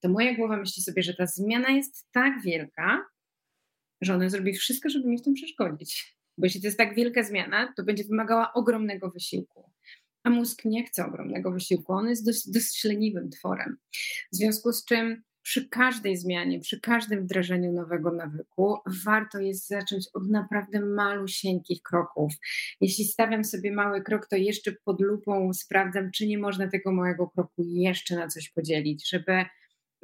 Speaker 2: to moja głowa myśli sobie, że ta zmiana jest tak wielka, że ona zrobi wszystko, żeby mi w tym przeszkodzić. Bo jeśli to jest tak wielka zmiana, to będzie wymagała ogromnego wysiłku. A mózg nie chce ogromnego wysiłku, on jest dość, dość leniwym tworem. W związku z czym przy każdej zmianie, przy każdym wdrożeniu nowego nawyku, warto jest zacząć od naprawdę malusieńkich kroków. Jeśli stawiam sobie mały krok, to jeszcze pod lupą sprawdzam, czy nie można tego małego kroku jeszcze na coś podzielić, żeby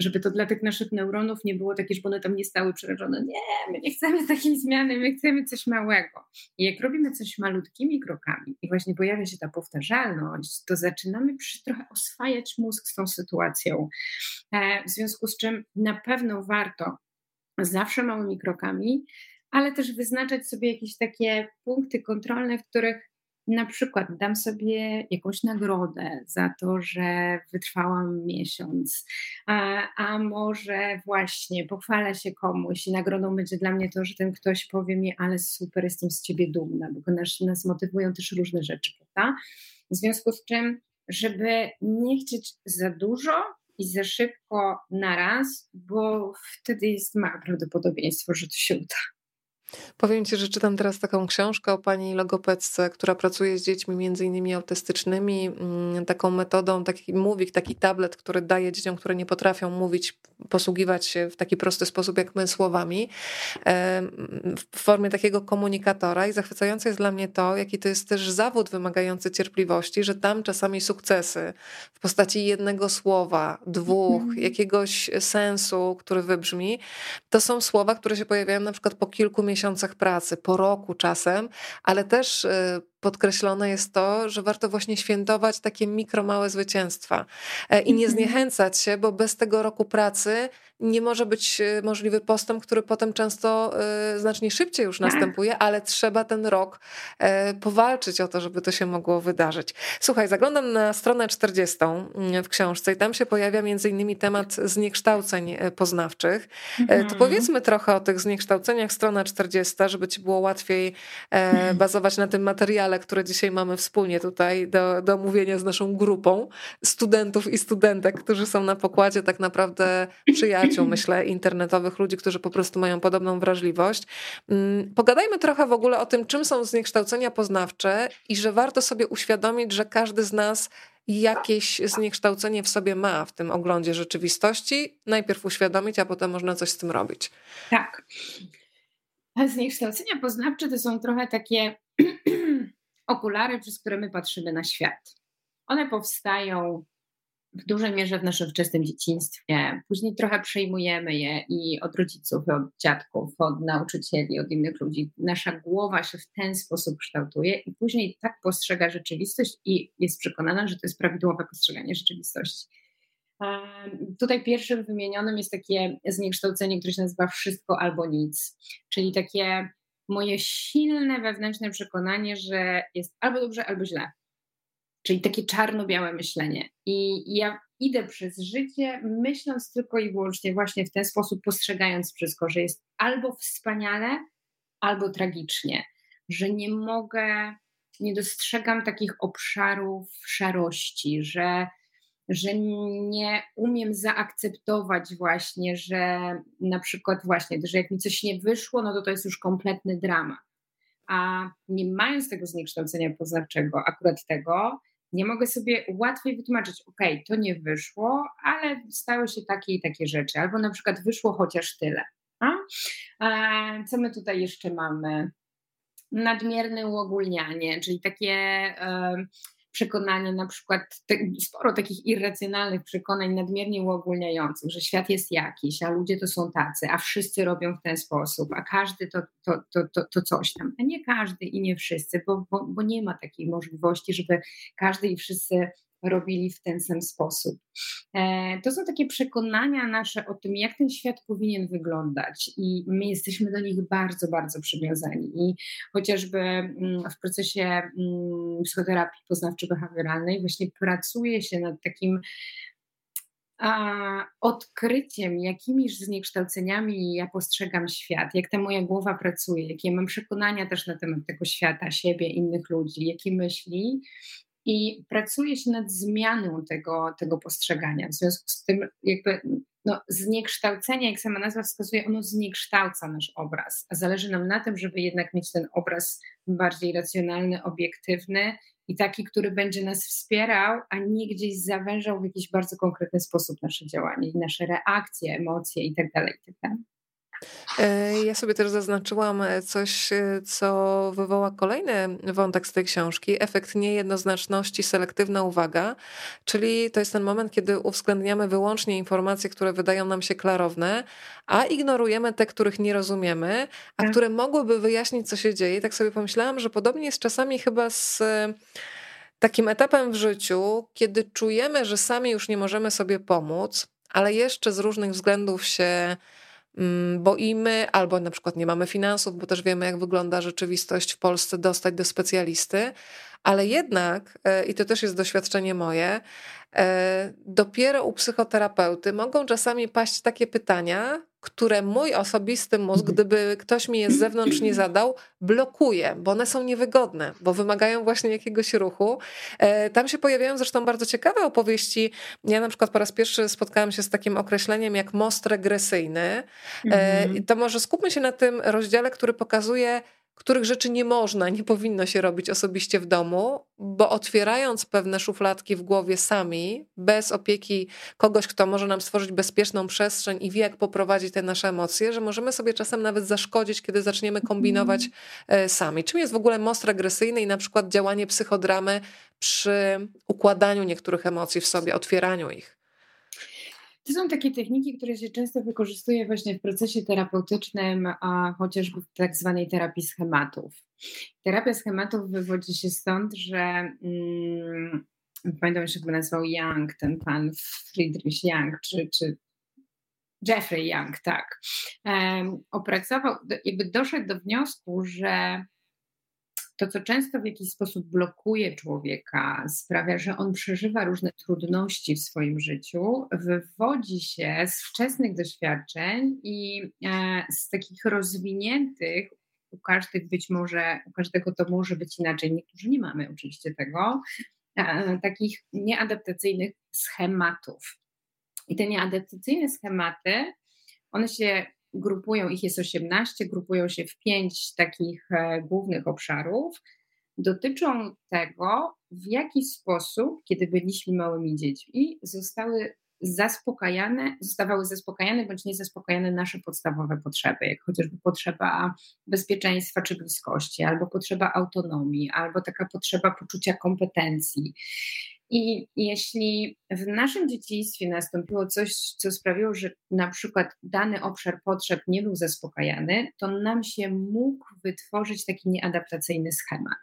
Speaker 2: żeby to dla tych naszych neuronów nie było takie, żeby one tam nie stały przerażone. Nie, my nie chcemy takiej zmiany, my chcemy coś małego. I jak robimy coś malutkimi krokami i właśnie pojawia się ta powtarzalność, to zaczynamy przy, trochę oswajać mózg z tą sytuacją. E, w związku z czym na pewno warto zawsze małymi krokami, ale też wyznaczać sobie jakieś takie punkty kontrolne, w których na przykład dam sobie jakąś nagrodę za to, że wytrwałam miesiąc, a, a może właśnie pochwalę się komuś i nagrodą będzie dla mnie to, że ten ktoś powie mi, ale super, jestem z ciebie dumna, bo nas, nas motywują też różne rzeczy, prawda? W związku z czym, żeby nie chcieć za dużo i za szybko na raz, bo wtedy jest małe prawdopodobieństwo, że to się uda.
Speaker 1: Powiem Ci, że czytam teraz taką książkę o pani logopedce, która pracuje z dziećmi między innymi autystycznymi, mm, taką metodą, taki mówik, taki tablet, który daje dzieciom, które nie potrafią mówić, posługiwać się w taki prosty sposób jak my słowami, w formie takiego komunikatora i zachwycające jest dla mnie to, jaki to jest też zawód wymagający cierpliwości, że tam czasami sukcesy w postaci jednego słowa, dwóch, mhm. jakiegoś sensu, który wybrzmi, to są słowa, które się pojawiają na przykład po kilku miesiącach miesiącach pracy, po roku czasem, ale też y, podkreślone jest to, że warto właśnie świętować takie mikro, małe zwycięstwa e, i nie mhm. zniechęcać się, bo bez tego roku pracy nie może być e, możliwy postęp, który potem często e, znacznie szybciej już tak. następuje, ale trzeba ten rok powalczyć o to, żeby to się mogło wydarzyć. Słuchaj, zaglądam na stronę 40 mm, w książce i tam się pojawia między innymi temat zniekształceń poznawczych. To mhm. powiedzmy trochę o tych zniekształceniach, strona 40, żeby ci było łatwiej bazować na tym materiale, które dzisiaj mamy wspólnie tutaj do, do omówienia z naszą grupą studentów i studentek, którzy są na pokładzie tak naprawdę przyjaciół, myślę, internetowych ludzi, którzy po prostu mają podobną wrażliwość. Mm, pogadajmy trochę w ogóle o tym, czym są zniekształcenia poznawcze i że warto sobie uświadomić, że każdy z nas jakieś zniekształcenie w sobie ma w tym oglądzie rzeczywistości. Najpierw uświadomić, a potem można coś z tym robić.
Speaker 2: Tak. Zniekształcenia poznawcze to są trochę takie okulary, przez które my patrzymy na świat. One powstają w dużej mierze w naszym wczesnym dzieciństwie. Później trochę przejmujemy je i od rodziców, od dziadków, od nauczycieli, od innych ludzi. Nasza głowa się w ten sposób kształtuje i później tak postrzega rzeczywistość i jest przekonana, że to jest prawidłowe postrzeganie rzeczywistości. Tutaj pierwszym wymienionym jest takie zniekształcenie, które się nazywa wszystko albo nic, czyli takie moje silne wewnętrzne przekonanie, że jest albo dobrze, albo źle. Czyli takie czarno-białe myślenie. I ja idę przez życie myśląc tylko i wyłącznie właśnie w ten sposób, postrzegając wszystko, że jest albo wspaniale, albo tragicznie, że nie mogę, nie dostrzegam takich obszarów szarości, że że nie umiem zaakceptować właśnie, że na przykład właśnie, że jak mi coś nie wyszło, no to to jest już kompletny dramat. A nie mając tego zniekształcenia poznawczego, akurat tego, nie mogę sobie łatwiej wytłumaczyć, ok, to nie wyszło, ale stały się takie i takie rzeczy, albo na przykład wyszło chociaż tyle. A? A co my tutaj jeszcze mamy? Nadmierne uogólnianie, czyli takie przekonanie, na przykład te, sporo takich irracjonalnych przekonań nadmiernie uogólniających, że świat jest jakiś, a ludzie to są tacy, a wszyscy robią w ten sposób, a każdy to, to, to, to, to coś tam, a nie każdy i nie wszyscy, bo, bo, bo nie ma takiej możliwości, żeby każdy i wszyscy robili w ten sam sposób. E, to są takie przekonania nasze o tym, jak ten świat powinien wyglądać, i my jesteśmy do nich bardzo, bardzo przywiązani. I chociażby mm, w procesie mm, psychoterapii poznawczo-behawioralnej właśnie pracuje się nad takim a, odkryciem, jakimi zniekształceniami ja postrzegam świat, jak ta moja głowa pracuje, jakie mam przekonania też na temat tego świata, siebie, innych ludzi, jakie myśli, i pracuje się nad zmianą tego, tego postrzegania. W związku z tym, jakby no, zniekształcenie, jak sama nazwa wskazuje, ono zniekształca nasz obraz, a zależy nam na tym, żeby jednak mieć ten obraz bardziej racjonalny, obiektywny i taki, który będzie nas wspierał, a nie gdzieś zawężał w jakiś bardzo konkretny sposób nasze działanie, nasze reakcje, emocje itd. Tak itd.
Speaker 1: E, ja sobie też zaznaczyłam e, coś, e, co wywoła kolejny wątek z tej książki: efekt niejednoznaczności, selektywna uwaga. Czyli to jest ten moment, kiedy uwzględniamy wyłącznie informacje, które wydają nam się klarowne, a ignorujemy te, których nie rozumiemy, a tak. które mogłyby wyjaśnić, co się dzieje. tak sobie pomyślałam, że podobnie jest czasami chyba z takim etapem w życiu, kiedy czujemy, że sami już nie możemy sobie pomóc, ale jeszcze z różnych względów się boimy, albo na przykład nie mamy finansów, bo też wiemy, jak wygląda rzeczywistość w Polsce, dostać do specjalisty. Ale jednak, e, i to też jest doświadczenie moje, e, dopiero u psychoterapeuty mogą czasami paść takie pytania, które mój osobisty mózg, mhm. gdyby ktoś mi je z zewnątrz nie zadał, blokuje, bo one są niewygodne, bo wymagają właśnie jakiegoś ruchu. E, tam się pojawiają zresztą bardzo ciekawe opowieści. Ja na przykład po raz pierwszy spotkałam się z takim określeniem jak most regresyjny. Mhm. To może skupmy się na tym rozdziale, który pokazuje, których rzeczy nie można, nie powinno się robić osobiście w domu, bo otwierając pewne szufladki w głowie sami, bez opieki kogoś, kto może nam stworzyć bezpieczną przestrzeń i wie, jak poprowadzić te nasze emocje, że możemy sobie czasem nawet zaszkodzić, kiedy zaczniemy kombinować mm. sami. Czym jest w ogóle most regresyjny i na przykład działanie psychodramy przy układaniu niektórych emocji w sobie, otwieraniu ich?
Speaker 2: To są takie techniki, które się często wykorzystuje właśnie w procesie terapeutycznym, a chociażby w tak zwanej terapii schematów. Terapia schematów wywodzi się stąd, że hmm, pamiętam jeszcze, jak go nazwał Young, ten pan Friedrich Young, czy, czy Jeffrey Young, tak, um, opracował, jakby doszedł do wniosku, że to, co często w jakiś sposób blokuje człowieka, sprawia, że on przeżywa różne trudności w swoim życiu, wywodzi się z wczesnych doświadczeń i e, z takich rozwiniętych, u każdych być może, u każdego to może być inaczej, niektórzy nie mamy oczywiście tego, e, takich nieadaptacyjnych schematów. I te nieadaptacyjne schematy, one się grupują, ich jest 18, grupują się w pięć takich e, głównych obszarów. Dotyczą tego, w jaki sposób, kiedy byliśmy małymi dziećmi, zostały zaspokajane, zostawały zaspokajane bądź niezaspokajane nasze podstawowe potrzeby, jak chociażby potrzeba bezpieczeństwa czy bliskości, albo potrzeba autonomii, albo taka potrzeba poczucia kompetencji. I jeśli w naszym dzieciństwie nastąpiło coś, co sprawiło, że na przykład dany obszar potrzeb nie był zaspokajany, to nam się mógł wytworzyć taki nieadaptacyjny schemat.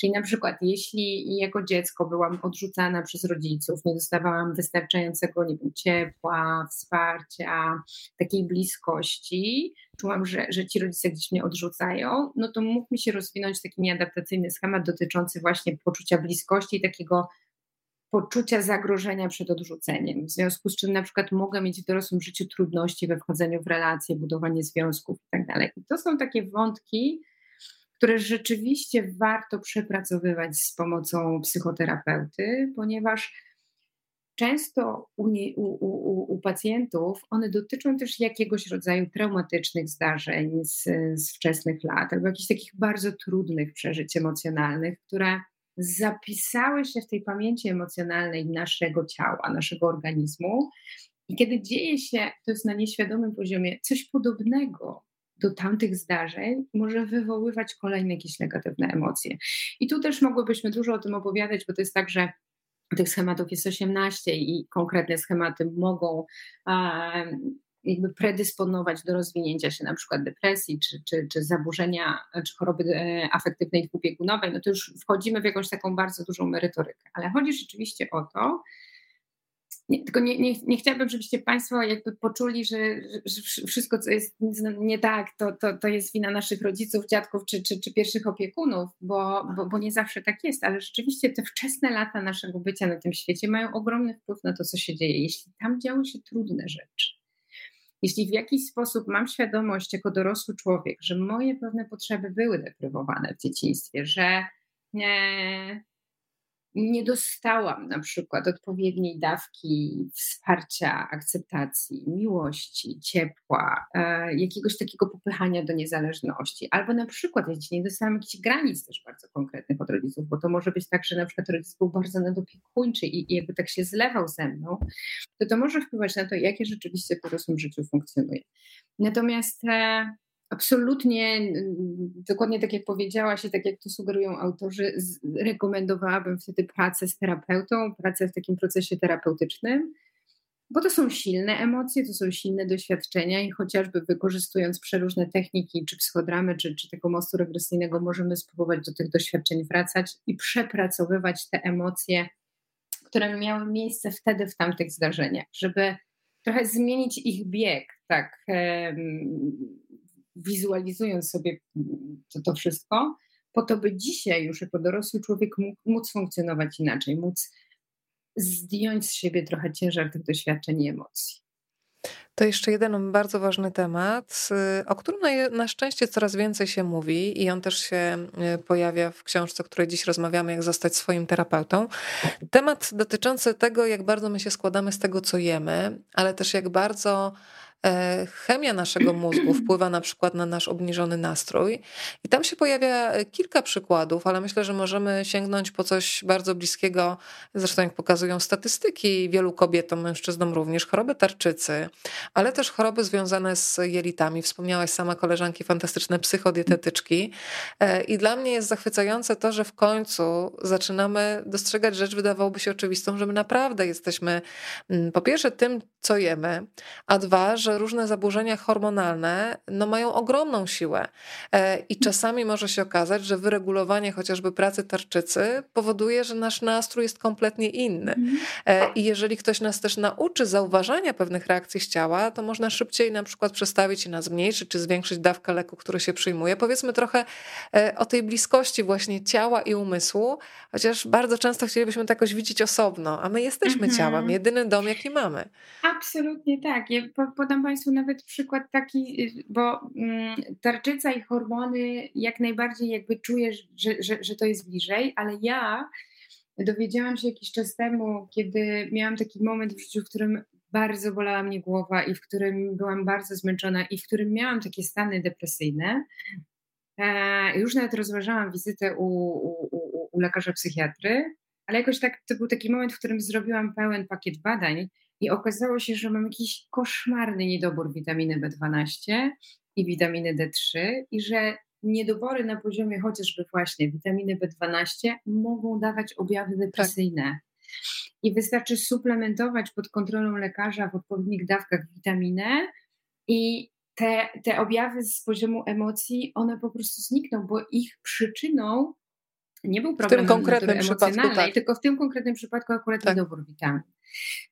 Speaker 2: Czyli na przykład, jeśli jako dziecko byłam odrzucana przez rodziców, nie dostawałam wystarczającego nie wiem, ciepła, wsparcia, takiej bliskości, czułam, że, że ci rodzice gdzieś mnie odrzucają, no to mógł mi się rozwinąć taki nieadaptacyjny schemat dotyczący właśnie poczucia bliskości i takiego poczucia zagrożenia przed odrzuceniem, w związku z czym na przykład mogę mieć w dorosłym życiu trudności we wchodzeniu w relacje, budowanie związków itd. Tak I to są takie wątki, które rzeczywiście warto przepracowywać z pomocą psychoterapeuty, ponieważ często u, nie, u, u, u, pacjentów one dotyczą też jakiegoś rodzaju traumatycznych zdarzeń z, z wczesnych lat albo jakichś takich bardzo trudnych przeżyć emocjonalnych, które zapisały się w tej pamięci emocjonalnej naszego ciała, naszego organizmu. I kiedy dzieje się, to jest na nieświadomym poziomie, coś podobnego do tamtych zdarzeń, może wywoływać kolejne jakieś negatywne emocje. I tu też mogłybyśmy dużo o tym opowiadać, bo to jest tak, że tych schematów jest 18 i konkretne schematy mogą jakby predysponować do rozwinięcia się na przykład depresji, czy, czy, czy zaburzenia, czy choroby e, afektywnej dwubiegunowej, no to już wchodzimy w jakąś taką bardzo dużą merytorykę. Ale chodzi rzeczywiście o to, nie, tylko nie, nie, nie chciałabym, żebyście Państwo jakby poczuli, że, że wszystko, co jest nie tak, to, to, to jest wina naszych rodziców, dziadków czy, czy, czy pierwszych opiekunów, bo, bo, bo nie zawsze tak jest, ale rzeczywiście te wczesne lata naszego bycia na tym świecie mają ogromny wpływ na to, co się dzieje. Jeśli tam działy się trudne rzeczy, jeśli w jakiś sposób mam świadomość jako dorosły człowiek, że moje pewne potrzeby były deprywowane w dzieciństwie, że nie, nie dostałam na przykład odpowiedniej dawki wsparcia, akceptacji, miłości, ciepła, e, jakiegoś takiego popychania do niezależności, albo na przykład ja nie dostałam jakichś granic też bardzo konkretnych od rodziców, bo to może być tak, że na przykład rodzic był bardzo nadopiekuńczy i, i jakby tak się zlewał ze mną, to to może wpływać na to, jak ja rzeczywiście w dorosłym życiu funkcjonuję. Natomiast e, absolutnie, dokładnie tak jak powiedziałaś i tak jak to sugerują autorzy, rekomendowałabym wtedy pracę z terapeutą, pracę w takim procesie terapeutycznym, bo to są silne emocje, to są silne doświadczenia i chociażby wykorzystując przeróżne techniki, czy psychodramy, czy, czy tego mostu regresyjnego, możemy spróbować do tych doświadczeń wracać i przepracowywać te emocje, które miały miejsce wtedy w tamtych zdarzeniach, żeby trochę zmienić ich bieg, tak wizualizując sobie to, to wszystko, po to, by dzisiaj już jako dorosły człowiek mógł, móc funkcjonować inaczej, móc zdjąć z siebie trochę ciężar tych doświadczeń i emocji.
Speaker 1: To jeszcze jeden bardzo ważny temat, y, o którym na, szczęście coraz więcej się mówi i on też się y, pojawia w książce, o której dziś rozmawiamy, jak zostać swoim terapeutą. Temat dotyczący tego, jak bardzo my się składamy z tego, co jemy, ale też jak bardzo chemia naszego mózgu wpływa na przykład na nasz obniżony nastrój. I tam się pojawia kilka przykładów, ale myślę, że możemy sięgnąć po coś bardzo bliskiego, zresztą jak pokazują statystyki wielu kobietom, mężczyznom również, choroby tarczycy, ale też choroby związane z jelitami. Wspomniałaś sama koleżanki fantastyczne psychodietetyczki. E, I dla mnie jest zachwycające to, że w końcu zaczynamy dostrzegać rzecz, wydawałoby się oczywistą, że my naprawdę jesteśmy mm, po pierwsze tym, co jemy, a dwa, że różne zaburzenia hormonalne no, mają ogromną siłę e, i czasami może się okazać, że wyregulowanie chociażby pracy tarczycy powoduje, że nasz nastrój jest kompletnie inny. Mhm. E, I jeżeli ktoś nas też nauczy zauważania pewnych reakcji z ciała, to można szybciej na przykład przestawić na zmniejszyć czy zwiększyć dawkę leku, który się przyjmuje. Powiedzmy trochę e, o tej bliskości właśnie ciała i umysłu, chociaż bardzo często chcielibyśmy to jakoś widzieć osobno, a my jesteśmy mhm. ciałem, jedyny dom, jaki mamy.
Speaker 2: Absolutnie tak. Ja podam Państwu nawet przykład taki, bo mm, tarczyca i hormony jak najbardziej jakby czujesz, że, że, że to jest bliżej, ale ja dowiedziałam się jakiś czas temu, kiedy miałam taki moment w życiu, w którym bardzo bolała mnie głowa i w którym byłam bardzo zmęczona i w którym miałam takie stany depresyjne. E, już nawet rozważałam wizytę u, u, u, u lekarza psychiatry, ale jakoś tak to był taki moment, w którym zrobiłam pełen pakiet badań i okazało się, że mam jakiś koszmarny niedobór witaminy B12 i witaminy D3 i że niedobory na poziomie chociażby właśnie witaminy B12 mogą dawać objawy tak. depresyjne. Tak. I wystarczy suplementować pod kontrolą lekarza w odpowiednich dawkach witaminę i te, te objawy z poziomu emocji, one po prostu znikną, bo ich przyczyną nie był problem w tym konkretnym przypadku, tak. tylko w tym konkretnym przypadku akurat tak. niedobór witamin.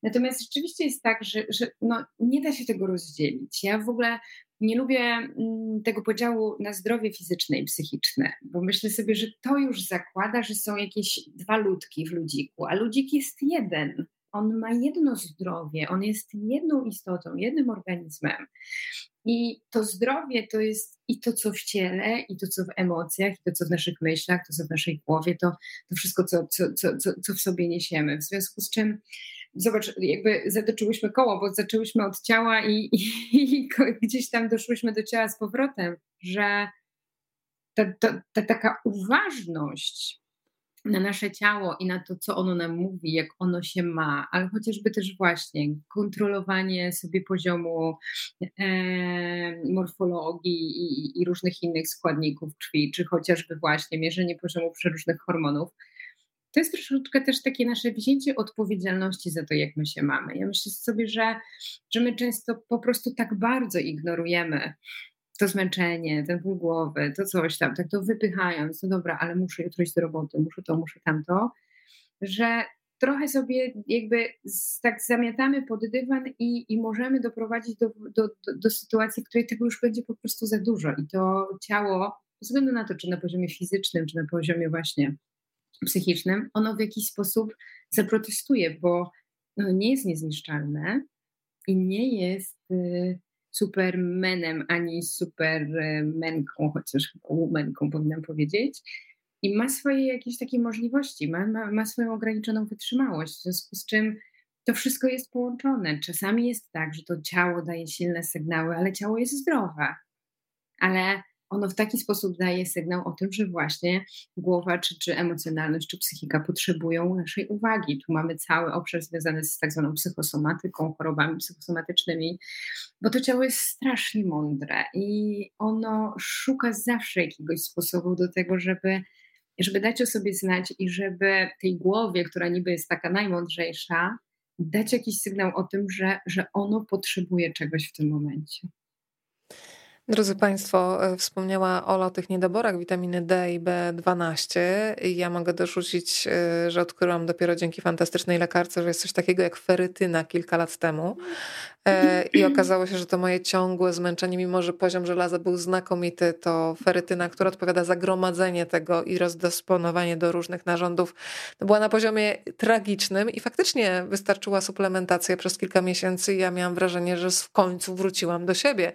Speaker 2: Natomiast rzeczywiście jest tak, że, że no, nie da się tego rozdzielić. Ja w ogóle nie lubię mm, tego podziału na zdrowie fizyczne i psychiczne, bo myślę sobie, że to już zakłada, że są jakieś dwa ludki w ludziku, a ludzik jest jeden. On ma jedno zdrowie, on jest jedną istotą, jednym organizmem. I to zdrowie to jest i to, co w ciele, i to, co w emocjach, i to, co w naszych myślach, to, co w naszej głowie, to, to wszystko, co, co, co, co w sobie niesiemy. W związku z czym, zobacz, jakby zatoczyłyśmy koło, bo zaczęłyśmy od ciała i, i, i gdzieś tam doszłyśmy do ciała z powrotem, że ta, ta, ta taka uważność na nasze ciało i na to, co ono nam mówi, jak ono się ma, ale chociażby też właśnie kontrolowanie sobie poziomu e, morfologii i, i, różnych innych składników krwi, czy chociażby właśnie mierzenie poziomu przeróżnych hormonów. To jest troszeczkę też takie nasze wzięcie odpowiedzialności za to, jak my się mamy. Ja myślę sobie, że, że my często po prostu tak bardzo ignorujemy to zmęczenie, ten ból głowy, to coś tam, tak to wypychając, no dobra, ale muszę jutro iść do roboty, muszę to, muszę tamto, że trochę sobie jakby tak zamiatamy pod dywan i, i możemy doprowadzić do, do, do, do sytuacji, w której tego już będzie po prostu za dużo. I to ciało, bez względu na to, czy na poziomie fizycznym, czy na poziomie właśnie psychicznym, ono w jakiś sposób zaprotestuje, bo no, nie jest niezniszczalne i nie jest... Y, supermenem, ani supermenką, chociaż womanką powinnam powiedzieć. i ma swoje jakieś takie możliwości, ma, ma, ma swoją ograniczoną wytrzymałość, w związku z czym to wszystko jest połączone. Czasami jest tak, że to ciało daje silne sygnały, ale ciało jest zdrowe. Ale ono w taki sposób daje sygnał o tym, że właśnie głowa, czy, czy emocjonalność, czy psychika potrzebują naszej uwagi. Tu mamy cały obszar związany z tak zwaną psychosomatyką, chorobami psychosomatycznymi, bo to ciało jest strasznie mądre i ono szuka zawsze jakiegoś sposobu do tego, żeby żeby dać o sobie znać i żeby tej głowie, która niby jest taka najmądrzejsza, dać jakiś sygnał o tym, że, że ono potrzebuje czegoś w tym momencie.
Speaker 1: Drodzy Państwo, e, wspomniała Ola o tych niedoborach witaminy D i B12. Ja mogę dorzucić, e, że odkryłam dopiero dzięki fantastycznej lekarce, że jest coś takiego jak ferytyna kilka lat temu. E, I okazało się, że to moje ciągłe zmęczenie, mimo że poziom żelaza był znakomity, to ferytyna, która odpowiada za gromadzenie tego i rozdysponowanie do różnych narządów, to była na poziomie tragicznym i faktycznie wystarczyła suplementacja przez kilka miesięcy i ja miałam wrażenie, że w końcu wróciłam do siebie.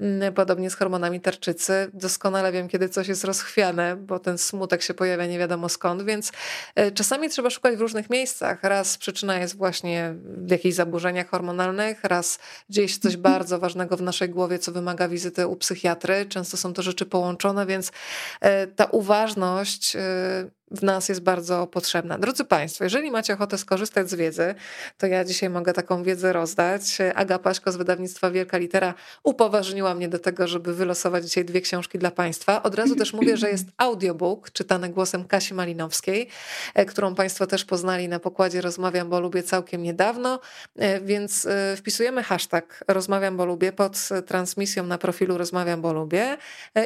Speaker 1: Mm, podobnie z hormonami tarczycy. Doskonale wiem, kiedy coś jest rozchwiane, bo ten smutek się pojawia nie wiadomo skąd, więc e, czasami trzeba szukać w różnych miejscach. Raz przyczyna jest właśnie w jakichś zaburzeniach hormonalnych, raz dzieje się coś bardzo ważnego w naszej głowie, co wymaga wizyty u psychiatry. Często są to rzeczy połączone, więc e, ta uważność e, w nas jest bardzo potrzebna. Drodzy Państwo, jeżeli macie ochotę skorzystać z wiedzy, to ja dzisiaj mogę taką wiedzę rozdać. Aga Paśko z wydawnictwa Wielka Litera upoważniła mnie do tego, żeby wylosować dzisiaj dwie książki dla Państwa. Od razu też mówię, że jest audiobook czytany głosem Kasi Malinowskiej, e, którą Państwo też poznali na pokładzie Rozmawiam, bo lubię całkiem niedawno, e, więc e, wpisujemy hashtag Rozmawiam, bo lubię pod transmisją na profilu Rozmawiam, bo lubię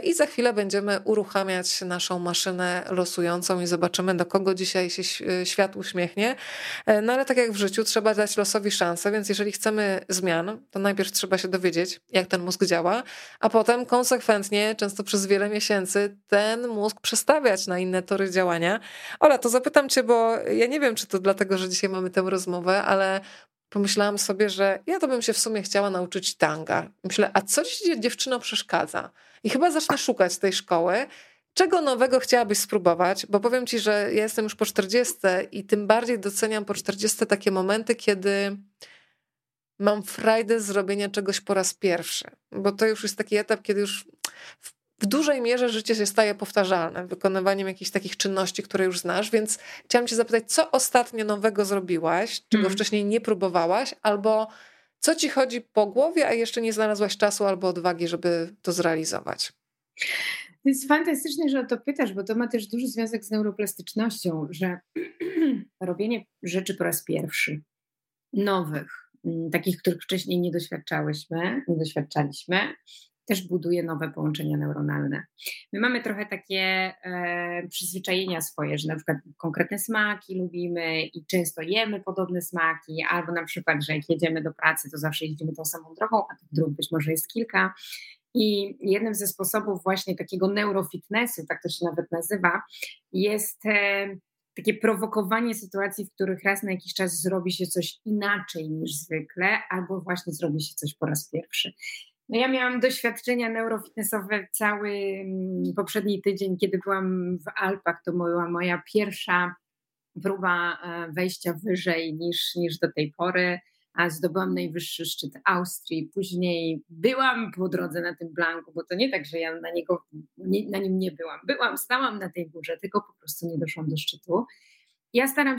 Speaker 1: i za chwilę będziemy uruchamiać naszą maszynę losującą i zobaczymy, do kogo dzisiaj się świat uśmiechnie. E, no ale tak jak w życiu, trzeba dać losowi szansę, więc jeżeli chcemy zmian, to najpierw trzeba się dowiedzieć, jak ten mózg działa, a potem konsekwentnie, często przez wiele miesięcy, ten mózg przestawiać na inne tory działania. Ola, to zapytam cię, bo ja nie wiem, czy to dlatego, że dzisiaj mamy tę rozmowę, ale pomyślałam sobie, że ja to bym się w sumie chciała nauczyć tanga. Myślę, a co ci dziewczyno przeszkadza? I chyba zacznę szukać tej szkoły. Czego nowego chciałabyś spróbować? Bo powiem ci, że ja jestem już po 40 i tym bardziej doceniam po 40 takie momenty, kiedy mam frajdę zrobienia czegoś po raz pierwszy. Bo to już jest taki etap, kiedy już w dużej mierze życie się staje powtarzalne, wykonywaniem jakichś takich czynności, które już znasz, więc chciałam cię zapytać, co ostatnio nowego zrobiłaś, czego mm. wcześniej nie próbowałaś, albo co ci chodzi po głowie, a jeszcze nie znalazłaś czasu albo odwagi, żeby to zrealizować?
Speaker 2: To jest fantastyczne, że o to pytasz, bo to ma też duży związek z neuroplastycznością, że robienie rzeczy po raz pierwszy, nowych, mm, takich, których wcześniej nie doświadczałyśmy, nie doświadczaliśmy, też buduje nowe połączenia neuronalne. My mamy trochę takie e, przyzwyczajenia swoje, że na przykład konkretne smaki lubimy i często jemy podobne smaki, albo na przykład, że jak jedziemy do pracy, to zawsze jeździmy tą samą drogą, a tych dróg być może jest kilka. I jednym ze sposobów właśnie takiego neurofitnessu, tak to się nawet nazywa, jest e, takie prowokowanie sytuacji, w których raz na jakiś czas zrobi się coś inaczej niż zwykle, albo właśnie zrobi się coś po raz pierwszy. No ja miałam doświadczenia neurofitnessowe cały mm, poprzedni tydzień, kiedy byłam w Alpach. To była moja pierwsza próba e, wejścia wyżej niż, niż do tej pory zdobyłam najwyższy szczyt Austrii. Później byłam po drodze na tym blanku, bo to nie tak, że ja na, niego, nie, na nim nie byłam. Byłam, stałam na tej górze, tylko po prostu nie doszłam do szczytu. Ja staram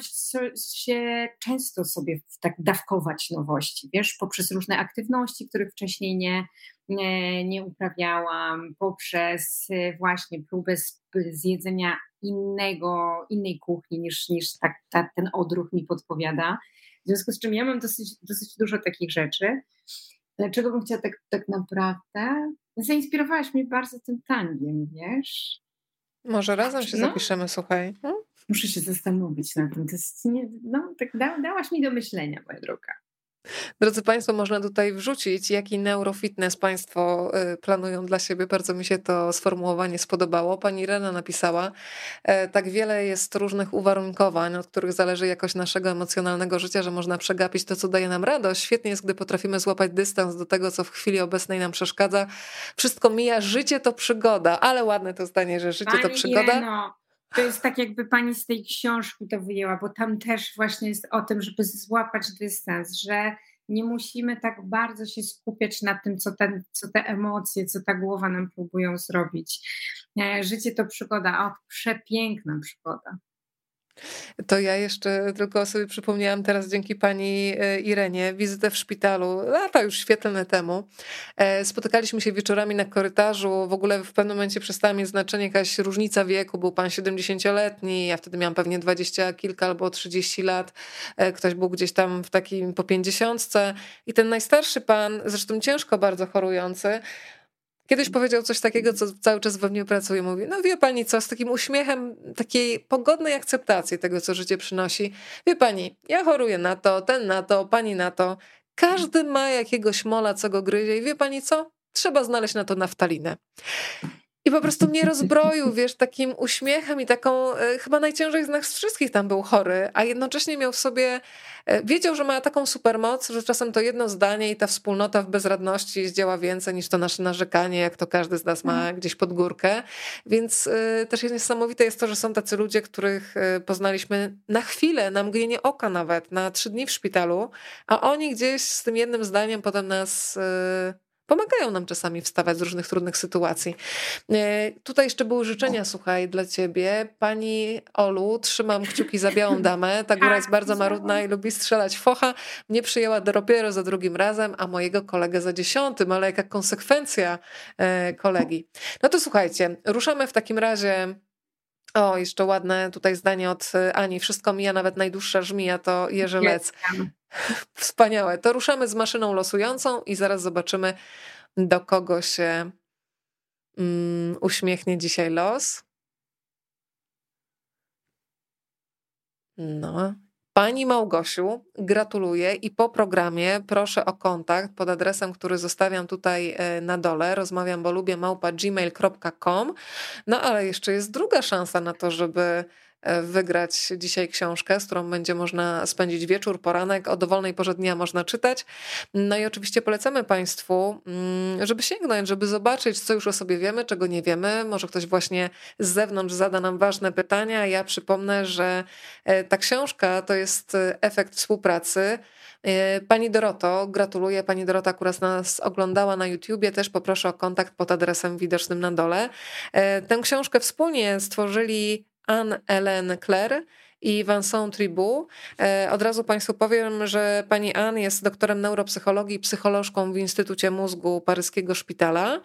Speaker 2: się często sobie tak dawkować nowości, wiesz, poprzez różne aktywności, których wcześniej nie, nie, nie uprawiałam, poprzez właśnie próbę zjedzenia innego, innej kuchni niż, niż tak, ta, ten odruch mi podpowiada. W związku z czym ja mam dosyć, dosyć dużo takich rzeczy. Dlaczego bym chciała tak, tak naprawdę? Zainspirowałaś mnie bardzo tym tangiem, wiesz?
Speaker 1: Może razem się no. zapiszemy, słuchaj. No?
Speaker 2: Muszę się zastanowić nad tym. To jest nie, no, tak da, dałaś mi do myślenia, moja droga.
Speaker 1: Drodzy Państwo, można tutaj wrzucić, jaki neurofitness Państwo y, planują dla siebie. Bardzo mi się to sformułowanie spodobało. Pani Rena napisała, e, tak wiele jest różnych uwarunkowań, od których zależy jakość naszego emocjonalnego życia, że można przegapić to, co daje nam radość. Świetnie jest, gdy potrafimy złapać dystans do tego, co w chwili obecnej nam przeszkadza. Wszystko mija, życie to przygoda, ale ładne to zdanie, że życie Pani to przygoda.
Speaker 2: To jest tak, jakby pani z tej książki to wyjęła, bo tam też właśnie jest o tym, żeby złapać dystans, że nie musimy tak bardzo się skupiać na tym, co, ten, co te emocje, co ta głowa nam próbują zrobić. E, życie to przygoda, o, przepiękna przygoda.
Speaker 1: To ja jeszcze tylko sobie przypomniałam teraz dzięki pani e, Irenie wizytę w szpitalu lata już świetlne temu. E, spotykaliśmy się wieczorami na korytarzu. W ogóle w pewnym momencie przestała mieć znaczenie jakaś różnica wieku. Był pan 70-letni, ja wtedy miałam pewnie 20 kilka albo 30 lat. E, ktoś był gdzieś tam w takim po 50. I ten najstarszy pan, zresztą ciężko bardzo chorujący, Kiedyś powiedział coś takiego, co cały czas we mnie pracuje. Mówi, no wie pani co, z takim uśmiechem takiej pogodnej akceptacji tego, co życie przynosi. Wie pani, ja choruję na to, ten na to, pani na to. Każdy ma jakiegoś mola, co go gryzie i wie pani co? Trzeba znaleźć na to naftalinę. I po prostu mnie rozbroił, wiesz, takim uśmiechem i taką, e, chyba najciężej z nas wszystkich tam był chory, a jednocześnie miał w sobie, e, wiedział, że ma taką supermoc, że czasem to jedno zdanie i ta wspólnota w bezradności zdziała więcej niż to nasze narzekanie, jak to każdy z nas ma mhm. gdzieś pod górkę. Więc y, też jest niesamowite jest to, że są tacy ludzie, których poznaliśmy na chwilę, na mgnienie oka nawet, na trzy dni w szpitalu, a oni gdzieś z tym jednym zdaniem potem nas... Pomagają nam czasami wstawać z różnych trudnych sytuacji. E, tutaj jeszcze były życzenia, słuchaj, dla ciebie. Pani Olu, trzymam kciuki za białą damę. Ta góra jest bardzo marudna i lubi strzelać focha. Mnie przyjęła dopiero za drugim razem, a mojego kolegę za dziesiątym, ale jaka konsekwencja e, kolegi. No to słuchajcie, ruszamy w takim razie o, jeszcze ładne tutaj zdanie od Ani. Wszystko mija, nawet najdłuższa żmija to Jerzelec. Wspaniałe. To ruszamy z maszyną losującą i zaraz zobaczymy, do kogo się mm, uśmiechnie dzisiaj los. No, Pani Małgosiu, gratuluję i po programie proszę o kontakt pod adresem, który zostawiam tutaj e, na dole. Rozmawiam, bo lubię małpa gmail.com. No ale jeszcze jest druga szansa na to, żeby wygrać dzisiaj książkę, z którą będzie można spędzić wieczór, poranek, o dowolnej porze dnia można czytać. No i oczywiście polecamy Państwu, mm, żeby sięgnąć, żeby zobaczyć, co już o sobie wiemy, czego nie wiemy. Może ktoś właśnie z zewnątrz zada nam ważne pytania. Ja przypomnę, że e, ta książka to jest e, efekt współpracy. Pani Doroto, gratuluję. Pani Dorota akurat nas oglądała na YouTubie. Też poproszę o kontakt pod adresem widocznym na dole. Tę książkę wspólnie stworzyli Anne-Hélène Claire i Vincent Tribou. E, od razu Państwu powiem, że pani Anne jest doktorem neuropsychologii i psycholożką w Instytucie Mózgu Paryskiego Szpitala.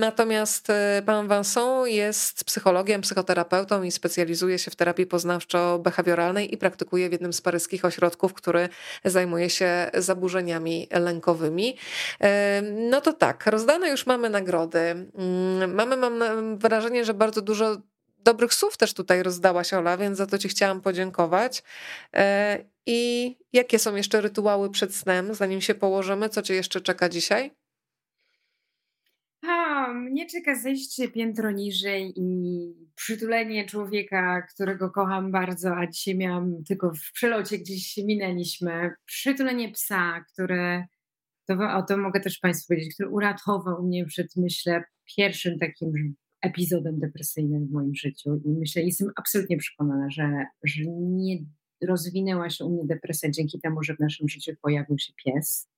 Speaker 1: Natomiast e, pan Vincent jest psychologiem, psychoterapeutą i specjalizuje się w terapii poznawczo-behawioralnej i praktykuje w jednym z paryskich ośrodków, który zajmuje się zaburzeniami lękowymi. E, no to tak, rozdane już mamy nagrody. Mm, mamy, mam wrażenie, że bardzo dużo dobrych słów też tutaj rozdałaś, Ola, więc za to Ci chciałam podziękować. E, I jakie są jeszcze rytuały przed snem, zanim się położymy? Co Cię jeszcze czeka dzisiaj?
Speaker 2: A, mnie czeka zejście piętro niżej i przytulenie człowieka, którego kocham bardzo, a dzisiaj miałam tylko w przelocie gdzieś się minęliśmy. Przytulenie psa, które, to, o to mogę też Państwu powiedzieć, który uratował mnie przed, myślę, pierwszym takim epizodem depresyjnym w moim życiu i myślę, jestem absolutnie przekonana, że, że nie rozwinęła się u mnie depresja dzięki temu, że w naszym życiu pojawił się pies.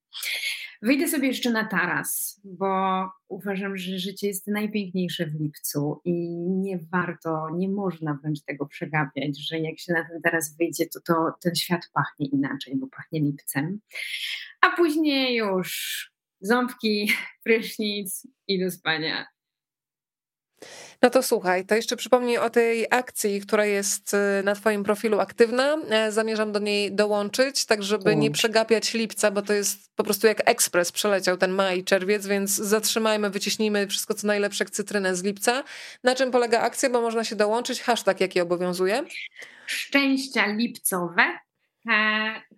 Speaker 2: Wyjdę sobie jeszcze na taras, bo uważam, że życie jest najpiękniejsze w lipcu i nie warto, nie można wręcz tego przegapiać, że jak się na ten taras wyjdzie, to, to ten świat pachnie inaczej, bo pachnie lipcem. A później już ząbki, prysznic i do spania.
Speaker 1: No to słuchaj, to jeszcze przypomnij o tej akcji, która jest y, na Twoim profilu aktywna. E, zamierzam do niej dołączyć, tak żeby nie przegapiać lipca, bo to jest po prostu jak ekspres przeleciał ten maj i czerwiec, więc zatrzymajmy, wyciśnijmy wszystko co najlepsze cytrynę z lipca. Na czym polega akcja, bo można się dołączyć. Hashtag jaki obowiązuje?
Speaker 2: Szczęścia lipcowe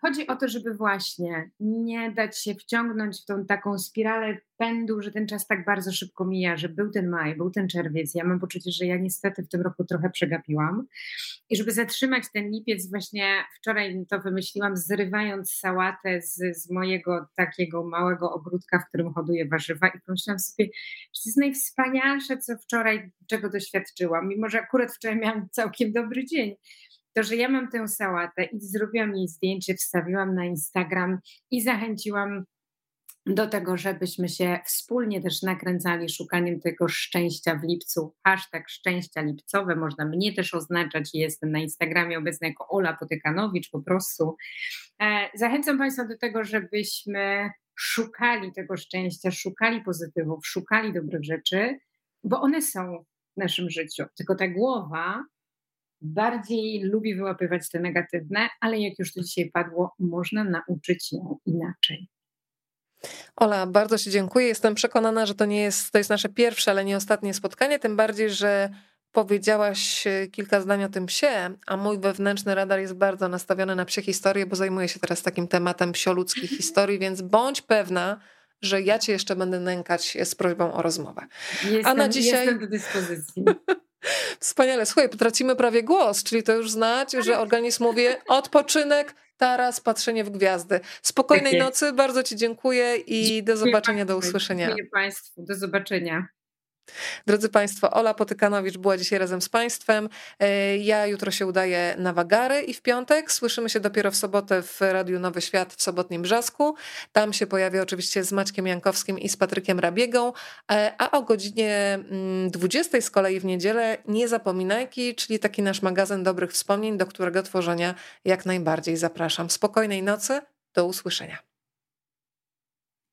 Speaker 2: chodzi o to, żeby właśnie nie dać się wciągnąć w tą taką spiralę pędu, że ten czas tak bardzo szybko mija, że był ten maj, był ten czerwiec. Ja mam poczucie, że ja niestety w tym roku trochę przegapiłam. I żeby zatrzymać ten lipiec, właśnie wczoraj to wymyśliłam, zrywając sałatę z, z mojego takiego małego ogródka, w którym hoduję warzywa i pomyślałam sobie, że to jest najwspanialsze, co wczoraj, czego doświadczyłam, mimo że akurat wczoraj miałam całkiem dobry dzień to, że ja mam tę sałatę i zrobiłam jej zdjęcie, wstawiłam na Instagram i zachęciłam do tego, żebyśmy się wspólnie też nakręcali szukaniem tego szczęścia w lipcu. Hashtag szczęścia lipcowe, można mnie też oznaczać. Jestem na Instagramie obecna jako Ola Potykanowicz po prostu. E, zachęcam Państwa do tego, żebyśmy szukali tego szczęścia, szukali pozytywów, szukali dobrych rzeczy, bo one są w naszym życiu. Tylko ta głowa bardziej lubi wyłapywać te negatywne, ale jak już to dzisiaj padło, można nauczyć ją inaczej.
Speaker 1: Ola, bardzo Ci dziękuję. Jestem przekonana, że to nie jest, to jest nasze pierwsze, ale nie ostatnie spotkanie, tym bardziej, że powiedziałaś e, kilka zdań o tym psie, a mój wewnętrzny radar jest bardzo nastawiony na psie historie, bo zajmuję się teraz takim tematem psioludzkich historii, więc bądź pewna, że ja cię jeszcze będę nękać z prośbą o rozmowę.
Speaker 2: Jestem, a na dzisiaj... jestem do dyspozycji.
Speaker 1: Wspaniale. Słuchaj, potracimy prawie głos, czyli to już znać, że organizm mówi odpoczynek, taras, patrzenie w gwiazdy. Spokojnej nocy, bardzo Ci dziękuję i do zobaczenia, do usłyszenia.
Speaker 2: Dziękuję Państwu, do zobaczenia.
Speaker 1: Drodzy Państwo, Ola Potykanowicz była dzisiaj razem z Państwem. E, ja jutro się udaję na Wagary i w piątek słyszymy się dopiero w sobotę w Radiu Nowy Świat w sobotnim Brzasku. Tam się pojawię oczywiście z Maćkiem Jankowskim i z Patrykiem Rabiegą, e, a o godzinie 20 mm, z kolei w niedzielę Nie Zapominajki, czyli taki nasz magazyn dobrych wspomnień, do którego tworzenia jak najbardziej zapraszam. Spokojnej nocy, do usłyszenia.